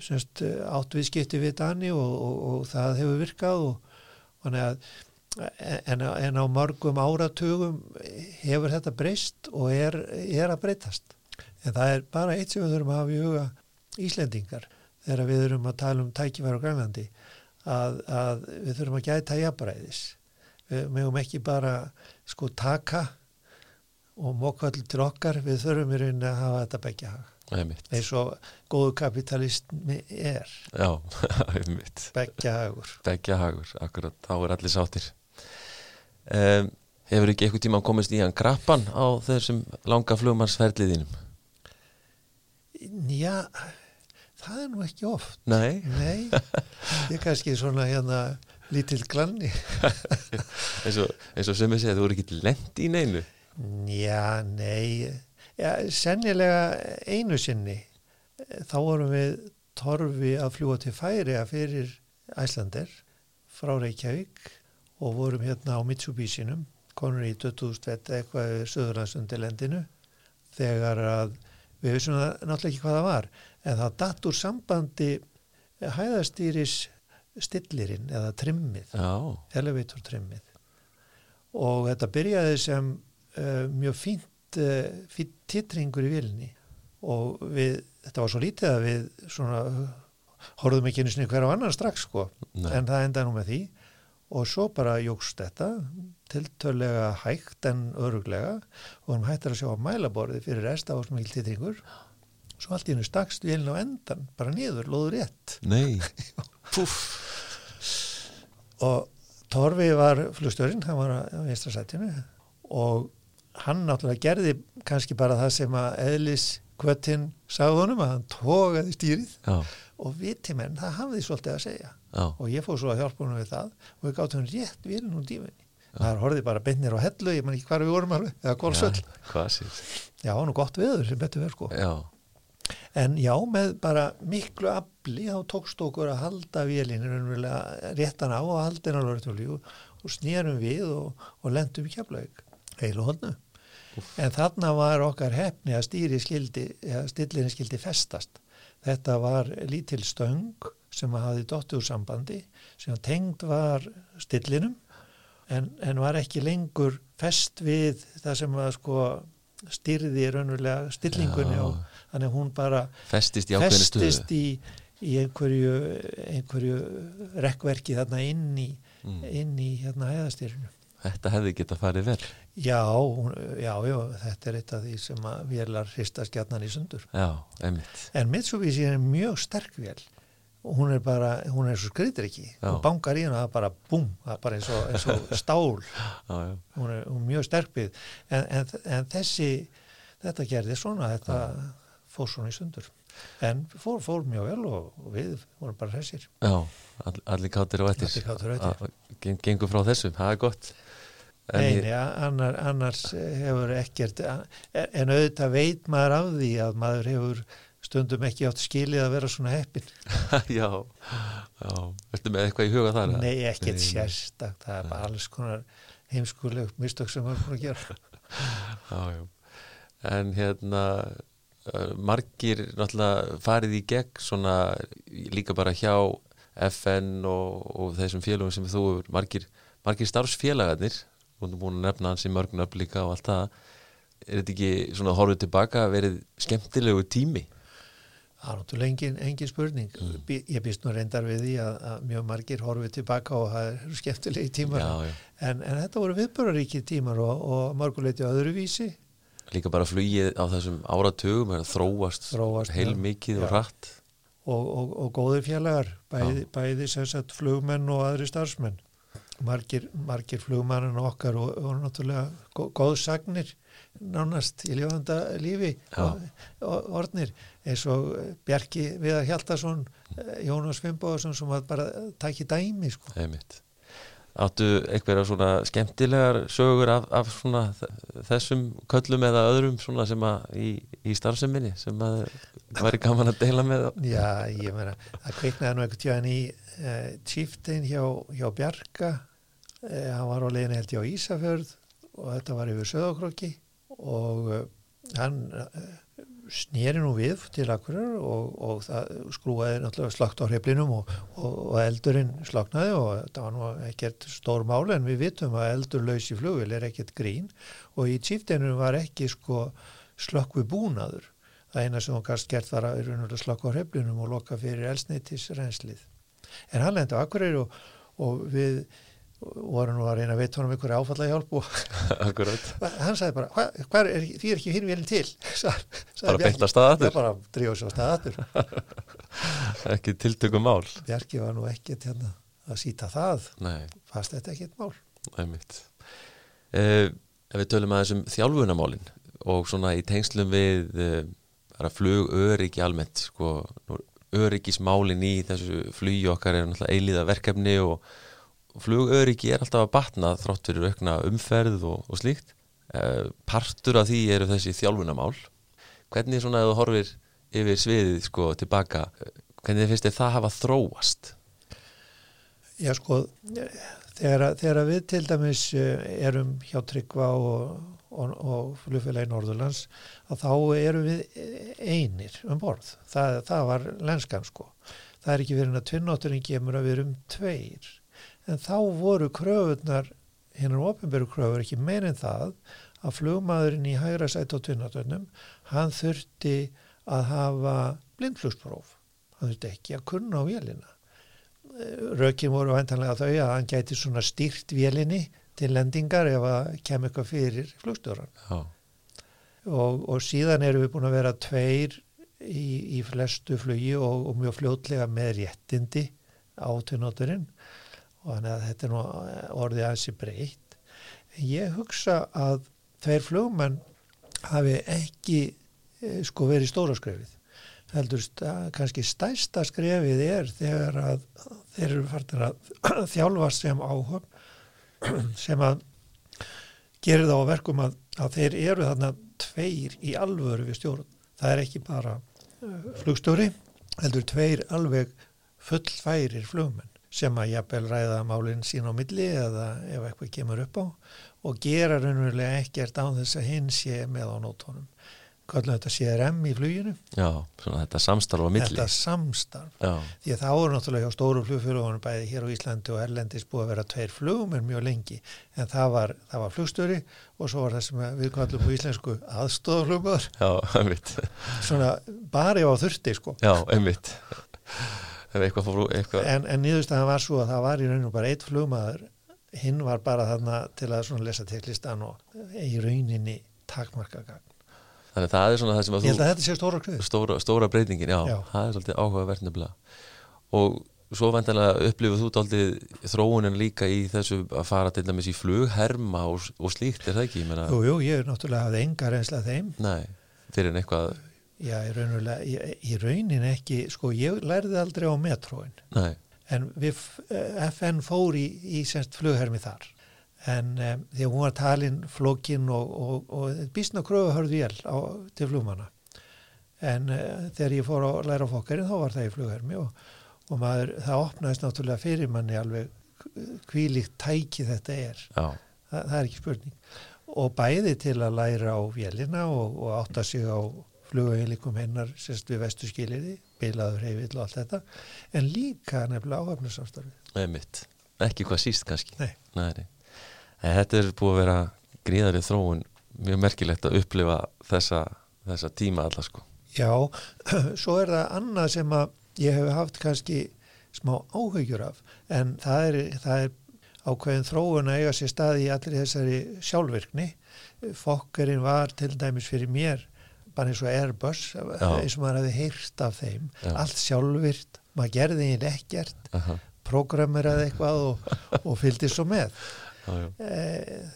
semst, átt viðskipti við Dani og, og, og það hefur virkað og þannig að en, en á mörgum áratugum hefur þetta breyst og er, er að breytast. En það er bara eitt sem við þurfum að hafa í huga Íslendingar þegar við þurfum að tala um tækifæri á Grænlandi að, að við þurfum að gæta jafnbræðis. Við mögum ekki bara sko taka og móka allir til okkar, við þurfum í rauninni að hafa þetta begja einmitt Eins og góðu kapitalismi er, Já, [laughs] einmitt begja hagur. Begja hagur, akkurat, þá er allir sáttir um, Hefur ekki eitthvað tíma komist í hann grappan á þessum langa flugmannsferliðinum? Já, það er nú ekki oft. Nei, Nei, ég er kannski svona hérna lítill glanni. [laughs] eins og, og sem ég segja, þú voru ekki lent í neinu. Já, nei, já, sennilega einu sinni, þá vorum við torfi að fljúa til færi að fyrir Æslander frá Reykjavík og vorum hérna á Mitsubishi-num, konur í 2000 vett eitthvað við Suðurlandsundirlendinu þegar að við vissum náttúrulega ekki hvað það var en það datt úr sambandi hæðastýris stillirinn eða trimmið, elevator trimmið. Og þetta byrjaði sem uh, mjög fínt, uh, fínt titringur í vilni og við, þetta var svo lítið að við svona horfðum ekki einu sinni hver á annan strax sko. Nei, en það endaði nú með því. Og svo bara jógst þetta tiltölega hægt en öruglega og hann hættir að sjá á mælaborði fyrir resta á smil titringur svo allt í hennu stakst vélinn á endan bara niður, loður rétt. Nei. [laughs] Púf, og Torfi var flugstörinn, hann var á vinstrasætinu og hann náttúrulega gerði kannski bara það sem að eðlis kvöttin sagði honum að hann tókaði stýrið. Já, og viti menn, það hafði svolítið að segja. Já, og ég fór svo að hjálpa honum við það og við gáttum rétt vélinn úr dífunni það er horfið bara beinir á hellu, ég man ekki hvar við vorum alveg eða kólsöll, já, hvað sér já, nú gott veður sem betur verð sko. Já, en já, með bara miklu afli þá tókst okkur að halda raunverulega réttan á og halda hennar lörtúli og, snýrum við og, og lendum í kjaflaug heilu hodnu en þarna var okkar hefni að stýri skildi eða stillinni skildi festast. Þetta var lítil stöng sem hafði dottu úr sambandi sem tengd var stillinum en, en var ekki lengur fest við það sem að sko styrði raunverulega stillingunni Já. og þannig að hún bara festist í festist í, í einhverju, einhverju rekkverki þarna inn í, mm. inn í hérna hæðastyrinu. Þetta hefði geta farið vel. Já, hún- já, já, þetta er eitt af því sem að vélar hrista skjarnan í sundur. Já, einmitt. En Mitsubishi er mjög sterk vél. Og hún er bara, hún er svo skriðir ekki. Já. og bankar í hana það er bara búm, það er bara eins og, eins og stál. [laughs] Já, hún er, hún mjög sterkbyggð en, en, en þessi þetta gerði svona, þetta fór svona í sundur. En fór, fór mjög vel og, og við vorum bara hressir. Já all, allir káttir og ettir Allir kátir og eftir. Geng, Gengur frá þessu, það er gott. Nei, nei, annar, annars hefur ekkert en auðvitað veit maður af því að maður hefur stundum ekki átt skilið að vera svona heppin [laughs] Já, já. Ertu með eitthvað í huga þar? Nei, ekkert sérstakt. Það er bara alls konar heimskuleg mistök sem maður er búin að gera. [laughs] Já, já. En hérna margir náttúrulega farið í gegn svona líka bara hjá FN og, og þessum félagum sem þú hefur margir, margir starfsfélagarnir og þú búin að nefna hans í mörgn upp líka og allt það er þetta ekki svona horfið tilbaka verið skemmtilegu tími? Það er náttúrulega engin, engin spurning Mm. Ég býst nú reyndar við því að, að mjög margir horfið tilbaka og það eru skemmtilegi tímar Já, já. en, en þetta voru viðböraríkir tímar og, og marguleiti öðruvísi Líka bara flugið á þessum áratugum er að þróast, Þróast, heil mikið og Já. hratt og, og, og góðir félagar bæði, bæði sagt flugmenn og aðri starfsmenn margir, margir flugmannin okkar og, og náttúrulega gó- góðsagnir nánast í lifanda lífi og, og orðnir eins og Bjarki Viðar Hjaltason Jónas Fimboðarsson sem var bara takki dæmi sko. Einmitt. Áttu einhverja svona skemmtilegar sögur af, af svona þessum köllum eða öðrum svona sem að í, í starfseminni sem að væri gaman að deila með Já, ég meina, það kveiknaði nú einhvern tíðan í uh, chieftain hjá, hjá Bjarka. Uh, hann var á leiðinu held ég á Ísafjörð og þetta var yfir Söðokrokki og uh, hann snýri nú við til akkurar og, og það skrúaði náttúrulega slagt á hreflinum og, og, og eldurinn slagnaði og þetta var nú ekkert stór máli en við vitum að eldur laus í flugvel er ekkert grín og í chieftainum var ekki sko slökkvi búnaður. Það eina sem hún gast gert var að slökkva á hreflinum og loka fyrir elsneitis renslið en hann lendi á akkurir og, og við vorum nú að reyna að veit honum einhverja áfalla hjálp og [laughs] [laughs] hann sagði bara, hva, hva er, því er ekki hinn vélinn til? [laughs] Bara beint af stað aftur. Já, bara drífa sér á stað aftur. Ekki tiltökum mál. Bjarki var nú ekkert hérna að síta það. Nei, fast þetta ekkert mál? Einmitt. Ef við tölum aðeins um þjálfunamálin og svona í tengslum við bara flug öryggi almennt sko, öryggismálin í þessu flugi okkar er náttúrulega eilíða verkefni og flugöryggi er alltaf að batna þrátt fyrir aukna umferð og, og slíkt uh, partur af því eru þessi þjálfunamál hvernig svona ef þú horfir yfir sviðið sko tilbaka eh, hvernig finnst þið það hafa þróast? Já sko, þegar, þegar við til dæmis eh, erum hjá Tryggva og, og, og flugfélagi Norðurlands að þá erum við einir um borð. Það, það var lenskan sko. Það er ekki verið að tvinnátturinn gemur að við erum tveir. En þá voru kröfunar, hinnar ofinberu kröfur ekki meir en það að flugmaðurinn í hægra sætt á tvinnáttunum, hann þurfti að hafa blindflugspróf. Hann þurfti ekki að kunna á vélina. Rökin voru vantanlega þau að hann gæti svona stýrt vélinni til lendingar ef að kem eitthvað fyrir flugstjóran og, og síðan erum við búin að vera tveir í, í flestu flugi og, og mjög fljótlega með réttindi á tvinnóturinn og þannig að þetta er nú orðið aðeins breytt. Ég hugsa að tveir flugmenn hafi ekki sko verið stóra skrefið. Heldur kannski stæsta skrefið er þegar að þeir eru fartir að [clears throat] þjálfa sem áhöfn [clears throat] sem að gerir þá verkum að, að þeir eru þarna tveir í alvöru við stjórn. Það er ekki bara flugstjóri, heldur tveir alveg fullfærir flugmenn sem að jafnvel ræða málinn sín á milli eða ef eitthvað kemur upp á og gera raunverulega ekkert á þess að hinn sé með á nótónum kallum þetta CRM í fluginu. Já, svona þetta samstarf á milli. Þetta samstarf, Já. því að það voru náttúrulega hjá stóru flugfélagunum bæði hér á Íslandi og Erlendis búið að vera tveir flugum en mjög lengi, en það var, það var flugstöri og svo var það sem við kallum á íslensku aðstofaflugur Já, einmitt. Svona bara ef á þurfti sko. Já, einmitt eitthvað fór, eitthvað... En, en nýðustæðan var svo að það var í rauninu bara eitt flugmaður hinn var bara þarna til að lesa teklistan og í rauninni takmarkagagn Þannig að það er svona það sem að Ég held að þetta sé stóra kröð. Stóra, stóra breytingin, já, Já. það er svolítið áhugavert nefnilega. Og svo vendanlega upplifið þú dálítið þróunin líka í þessu að fara til dæmis í flugherma og, og slíkt, er það ekki? Jú, jú, ég er náttúrulega hafði enga reynsla þeim. Nei, fyrir en eitthvað, Já, í, raunulega, í, í raunin ekki, sko, ég lærði aldrei á metróin. nei, En við, eh, FN fór í, í semst flughermi þar. En um, því að hún var talin flókin og, og, og bísna kröfu hörð vél á, til flugmanna. En uh, þegar ég fór að læra fokkarinn þá var það í flughermi og, og maður, það opnaðist náttúrulega fyrir manni alveg hvílíkt tæki þetta er. já, það, er ekki spurning og bæði til að læra á vélina og, og átta sig á flugauðinleikum hennar sérst við vesturskiliði bilaður heifill og allt þetta en líka nefnilega áhafnarsamstarfið einmitt. Ekki hvað síst kannski. Nei. Nei, nei. Þetta er búið að vera gríðarið þróun, mjög merkilegt að upplifa þessa, þessa tíma alla sko. Já, [clears throat] svo er það annað sem að ég hef haft kannski smá áhugjur af en það er, það er ákveðin þróun að eiga sér stað í allir þessari sjálfvirkni fokkerinn var til dæmis fyrir mér bara eins og Airbus Já. eins og maður hefði heyrt af þeim. Já. allt sjálfvirt, maður gerði eiginlega ekkert Aha, prógrameraði eitthvað og, [laughs] og fylgdi svo með. E,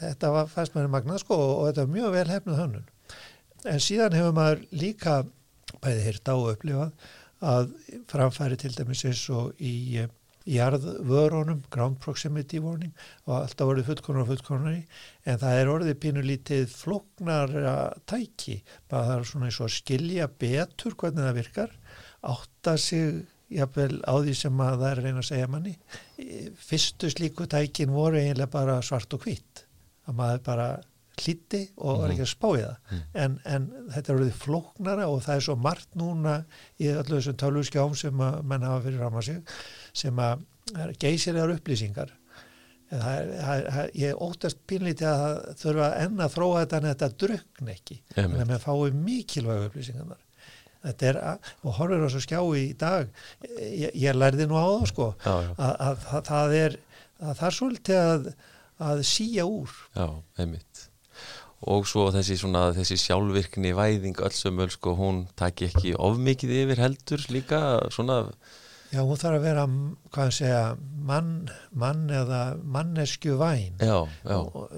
þetta var fannst maður magnað sko og, og þetta var mjög vel hefnuð hönnun. En síðan hefur maður líka bæði heyrt á og upplifað að framfæri til dæmis eins og í eh, jarðvörunum, ground proximity warning og alltaf orðið fullkonar og fullkonari en það er orðið pínulítið flóknara tæki. Bara það er svona eins og að skilja betur hvernig það virkar átta sig jafnvel á því sem að það er reyna að segja manni. Fyrstu slíku tækin voru eiginlega bara svart og hvitt að maður bara hlýtti og var ekki að spá í það. En, en þetta er orðið flóknara og það er svo margt núna í öllu þessum tölvuskjám sem að menn hafa fyrir fram að sig sem að er geysilegar upplýsingar. En það er, það er, það- ég óttast pínlítið að það þurfa enn að þróa þetta en þetta drukn ekki. Þannig að maður fái mikilvæg upplýsingarnar. Þetta er, að, og horfir á svo skjá í dag ég, ég lærði nú á það sko Já, já. að, að, að það er að það er svolítið að, að síja úr. Já, einmitt. Og svo þessi svona, þessi sjálfvirkni væðing öll sem öll sko, hún taki ekki of mikið yfir heldur líka svona, Já, hún þarf að vera, hvað að segja, mann, mann eða mannesku væn. já, já, Og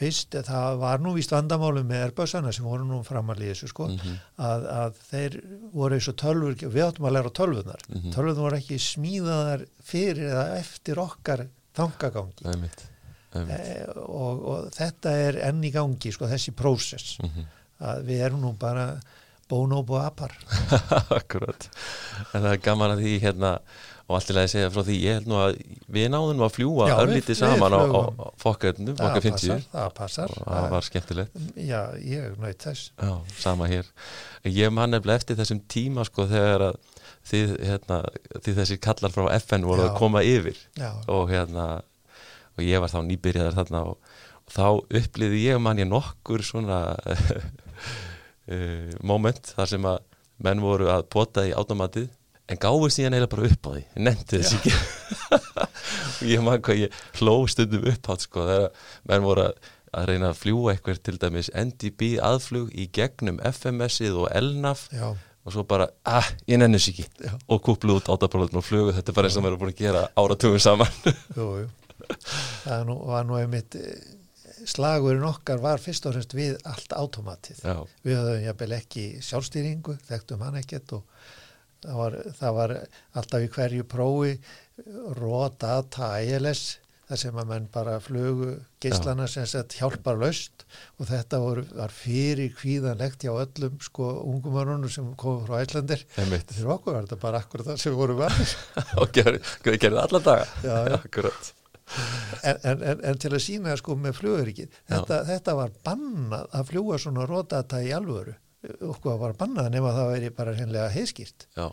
fyrst, það var nú víst vandamálu með erbössana sem voru nú framalí þessu, sko, Mhm. að, að þeir voru eins og tölfur, við áttum að læra tölvunar. Mm Mhm. Tölvunar voru ekki smíðaðar fyrir eða eftir okkar þangagangi. einmitt, einmitt. E, og, og þetta er enn í gangi, sko, þessi prósess. Mhm. Að við erum nú bara Bonobo apar [laughs] Akkurat, en það er gaman að því hérna og alltaf að segja frá því, ég held nú að við náðum að fljúa örlítið saman á, á, á fokkernum, það fokka 50 passar, það passar. Og það var skemmtilegt. Já, ég naut þess. Já, sama hér. Ég man nefnilega eftir þessum tíma sko þegar að þið, hérna, þið þessi kallar frá FN voru Já. að koma yfir. Já, og hérna og ég var þá nýbyrjaðar þarna og, og þá upplýði ég man ég nokkur svona uh, moment þar sem að menn voru að pota í automatið en gáðu síðan eiginlega bara upp á því. Nefndi þess ekki. Og [laughs] ég man hvað ég hló stundum upp átt sko þegar menn voru að, að reyna að fljúa eitthvað til dæmis NDB aðflug í gegnum FMS-ið og LNAF já, og svo bara, ah, ég nenni þess ekki. Já. og kúplu út átabróðin og flugu. Þetta er bara eins og maður er búin að gera áratugum saman. Jú, jú. Það er nú, var nú einmitt eh, slagurinn okkar var fyrst og fremst við allt automatið. Já, við höfum jafnvel ekki sjálfstýringu þekktum hann ekkert og það var, það var alltaf í hverju prófi raw data ILS þar sem að menn bara flugu geislana sem sett hjálpar löst og þetta voru, var fyrir kvíðanlegt hjá öllum sko ungumörunum sem komum frá Æslandir fyrir okkur var þetta bara akkur það sem vorum vanir [laughs] og gerði gerði alla daga. Akkurat en, en, en, en til að sína sko með flugurikið þetta, þetta var bannað að fljúa svona raw data í alvöru. Okkur var bannað nema það væri bara hreinlega heiðskýrt. Já,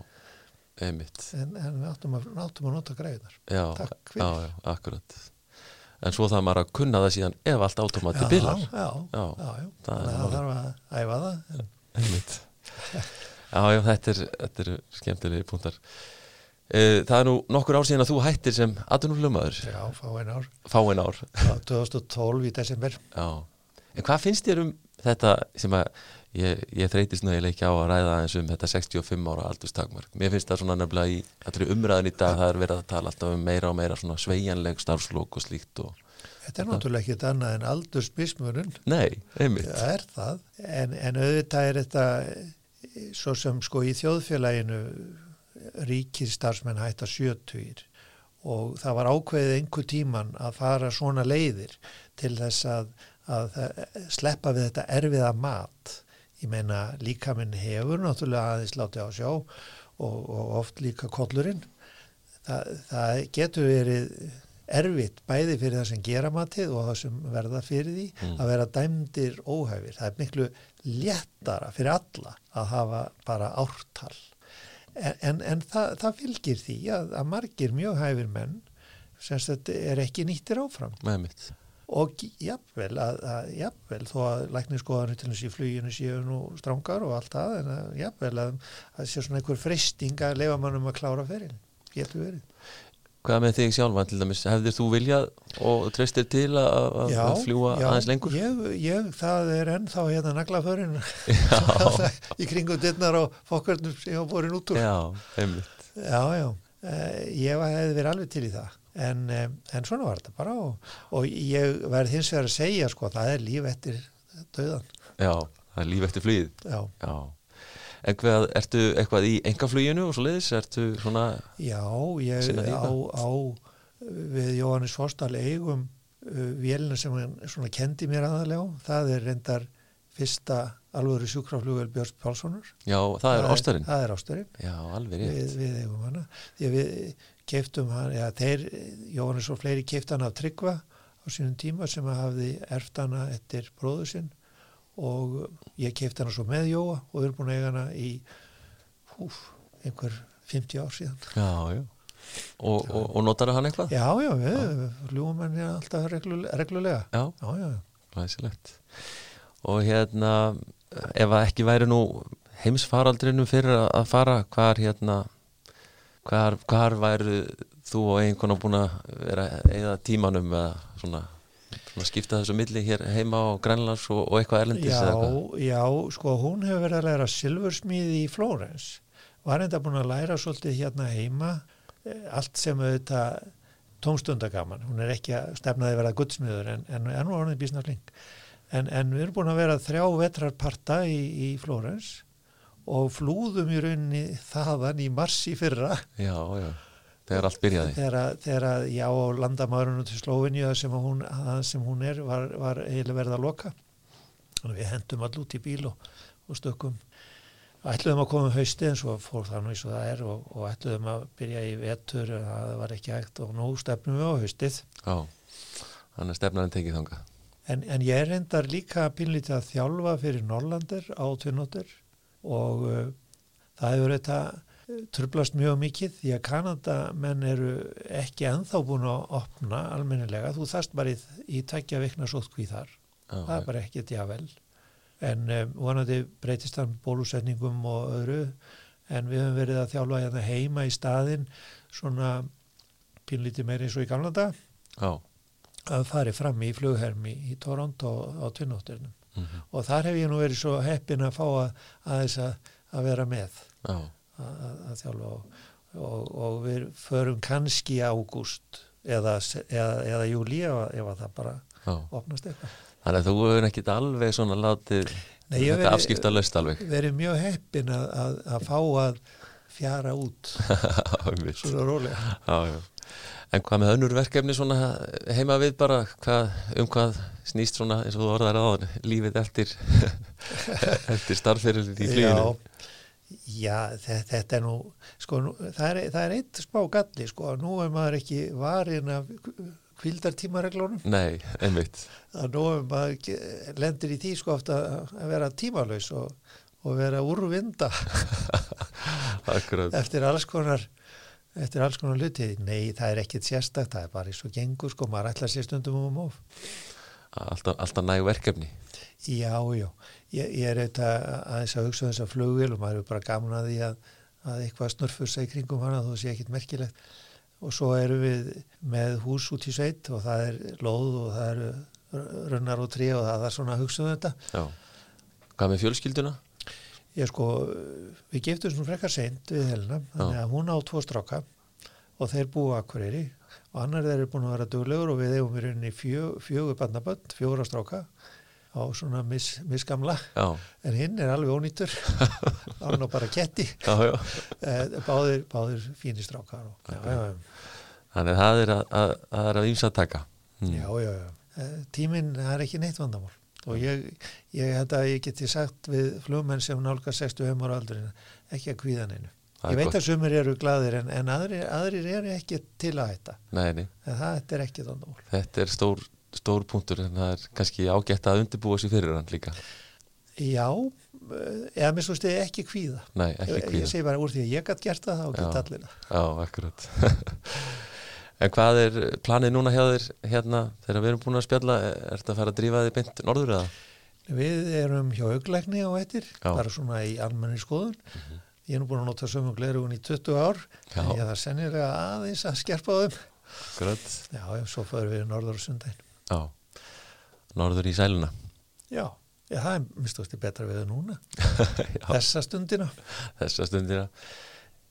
en, en við áttum að, áttum að nota greiðnar já, Takk fyrir. já, já, akkurat. En svo það maður að kunna það síðan ef allt átomati bilar. já, já, Já, það þarf að æfa það. Einmitt. Já, já, þetta er, er skemmtilegi punktar Það er nú nokkur ár síðan að þú hættir sem atvinnuflugmaður, já, fá einn ár. Fáin ár. Já, [laughs] 2012 í desember. Já, en hvað finnst þér um þetta sem að ég, ég þreytist nú eiginlega ekki á að ræða eins um þetta 65 ára aldurstakmark. Mér finnst það svona nefnilega í allri umræðin í dag, það er verið að tala alltaf um meira og meira svona sveigjanleg starfslók og slíkt og þetta er náttúrulega ekki annað en aldursmismunum Nei, einmitt. Það er það. En, en auðvitað er þetta eh, svo sem sko í þjóðfélaginu ríkir starfsmenn hætta sjötugir og það var ákveðið einhver tíman að fara svona leiðir til þess að, að sleppa við þetta erfiða mat ég meina líkaminn hefur náttúrulega aðeins látið á sjá og, og oft líka kollurinn það, það getur verið erfitt bæði fyrir það sem gera matið og það sem verða fyrir því Mm. að vera dæmdir óhæfir. Það er miklu léttara fyrir alla að hafa bara ártal. En, en, það, það fylgir því að, að margir mjög hæfir menn sem þetta er ekki nýttir áfram Einmitt, og jafnvel að, að jafnvel þó að lækniskoðanir til þessi fluginu séu nú strangar og allt það en að jafnvel að það sé svona einhver freysting að leifa mannum að klára ferinn getur verið. Hvað með þig sjálfan til dæmis, hefðir þú viljað og treystir til að, Já, fljúa já, aðeins lengur? Ég, ég, það er ennþá hérna naglaförin [laughs] í kringum dittnar og fokkurnum sem ég var borin út úr. Já, einmitt Já, já, eh, ég hefði verið alveg til í það. En, eh, en svona var þetta bara og, og ég verð hins vegar að segja sko, það er líf eftir döðan. Já, það er líf eftir flugið Já, Já, en hvað, ertu eitthvað í engafluginu og svo leiðis, ertu svona já ég á, á við Jóhannes Forsdal eigum uh, vélina sem hann svona kendi mér aðalega. Það er reyndar fyrsta alvöru sjúkraflugvel Björns Pálssonar. Já, það er ástarinn Það er ástarinn. Já, alveg rétt við, við eigum hana því að við keiftum hann já, þeir, Jóhannes og fleiri keift hann af Tryggva á sínum tíma sem að hafði erft hana eftir bróðu sinn og ég keift hana svo með Jóa og við erum búin að eiga hana í húf, einhver 50 ár síðan. Já, já. Og, og, og notar hann eitthvað? já, já, við ljúum henni alltaf reglulega. Já, já, já, glæsilegt. Og hérna, ef að ekki væri nú heimsfaraldrinum fyrir að- að fara, hvar hérna hvar, hvar væri þú og einhvern búin að vera eða tímanum eða svona skipta þessu milli hér heima á Grænlands og, og eitthvað erlendis já, eitthvað? já, sko hún hefur verið að læra silfursmíði í Flórens. Var enda búin að læra svolítið hérna heima eh, allt sem auðvitað tómstundagaman, hún er ekki að stefnaði að vera guldsmiður en, en enn var hann bísna flink. En, en við erum búin að vera þrjá vetrarparta í, í Flórens og flúðum í rauninni þaðan í mars í fyrra. Já, já, þegar allt byrjaði. Þegar, að- þegar að já á landamærunum til Slóvinju sem hún, sem hún er var, var eiginlega verið að loka. Og við hendum all út í bíl og, og stökkum. Ætluðum að koma um hausti en svo fór það nú eins og það er og, og ætluðum að byrja í vetur en það var ekki hægt og nú stefnum við á haustið. Já, þannig að stefnaðin tekið þanga. en, en ég reyndar líka pínlítið að þjálfa fyrir Norrlandir á tvinnóttir og uh, það hefur þetta trublast mjög mikið því að Kanadamenn eru ekki enþá búin að opna almennilega, þú þarst bara í, í tækja vikna sótkví þar. Já, það er bara ekki djavel en um, vonandi breytist hann bólusetningum og öðru. En við höfum verið að þjálfa hérna heima í staðinn svona pínlítið meir eins og í gamla dag já, að fari fram í flughermi í Toronto á tvinnóttirnum mhm, og þar hef ég nú verið svo heppin að fá að, að þess að, vera með. Já, að, að, þjálfa og, og, og við förum kannski ágúst eða, eða, eða júli ef, að- það bara já. opnast eitthvað Þannig að þú hefur ekkit alveg svona látið Nei, ég þetta afskipta löst alveg. verið mjög heppin að, að, að fá að fjara út [laughs] svona rólega. já, já. En hvað með önnur verkefni svona heima við bara, hvað, um hvað snýst svona eins og þú orðar aðan, lífið eftir, [laughs] eftir starfferðin í fluginu? Já, já þetta, er nú, sko, nú, það, er, er eitt spá galli, sko, nú er maður ekki varin af kvildartímareglunum, Nei, einmitt. að nú er maður lendir í því, sko, ofta að vera tímalaus og, og vera úrvinda [laughs] eftir alls konar eftir alls konar hluti. Nei, það er ekkit sérstakt, það er bara eins og gengur, sko, maður ætlar sér stundum um of. Alltaf, alltaf næg verkefni. Já, já, ég, ég er auðvitað aðeins að hugsa um þessa flugvél og maður er bara gaman að því að, að eitthvað snurfusa í kringum hana þó sé ekkit merkilegt og svo erum við með hús út í sveit og það er lóð og það eru runnar og trí og það er svona að hugsa um þetta. Já. Hvað með fjölskylduna? Ég sko, við giftum svona frekar seint við Helena, þannig að hún á tvo stráka og þeir búa akkurýri og annar þeir eru búin að vera duglegur og við eigum í rauninni fjö, fjögur barnabönd, fjóra stráka á svona mis, misgamla Já, en hinn er alveg ónýtur [laughs] hann á bara ketti já. Eh, báðir, báðir fínir strákar og, já, já, já, Þannig að það er að, að, að, er að ímsa taka. Hmm. já. Eh, tíminn það er ekki neitt vandamál og ég, ég að ég geti sagt við flugmenn sem nálga 65 ára aldurinn ekki að kvíða neinu Það er ég veit gott. að sumir eru gladir en, en aðrir, aðrir eru ekki til að hætta Nei, nei. en það er ekki vandamál Þetta er stór, stór punktur en það er kannski ágætt að undirbúa sér fyrir hann líka. já, eh, eða mér svo stegi ekki kvíða Nei, ég, ekki ég kvíða. segi bara úr því að ég gætt gert það Já. gett allir Já, akkurat. [laughs] en hvað er planið núna hjá þér hérna þegar við erum búin að spjalla? Er þetta að fara að drífa þig beint norður eða? Við erum hjá auglækni á eittir, bara svona í almenni skoðun. Ég er nú búin að nota sömu glerugun í 20 ár, Já. en ég þarf sennilega aðeins að skerpa á þeim. Akkurat. Já, svo förum við norður á sundaginn. Já. Norður í sæluna. Já, já, það er minnstusti betra við núna, [laughs] Já, þessa stundina. þessa stundina.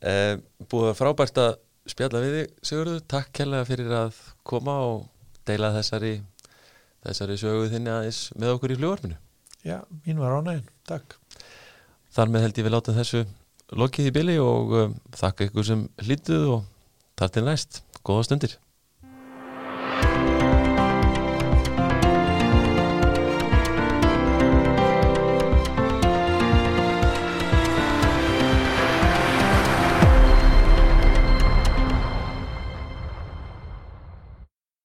Eh, búið frábært að spjalla við þig, Sigurður. Takk kærlega fyrir að koma og deila þessari, þessari sögu þinni aðeins með okkur í fljóarminu. Já, mín var ánægin, takk. Þar með held ég við láta þessu lokið í byli og um, þakka ykkur sem hlýtuð og þar til næst. Góða stundir.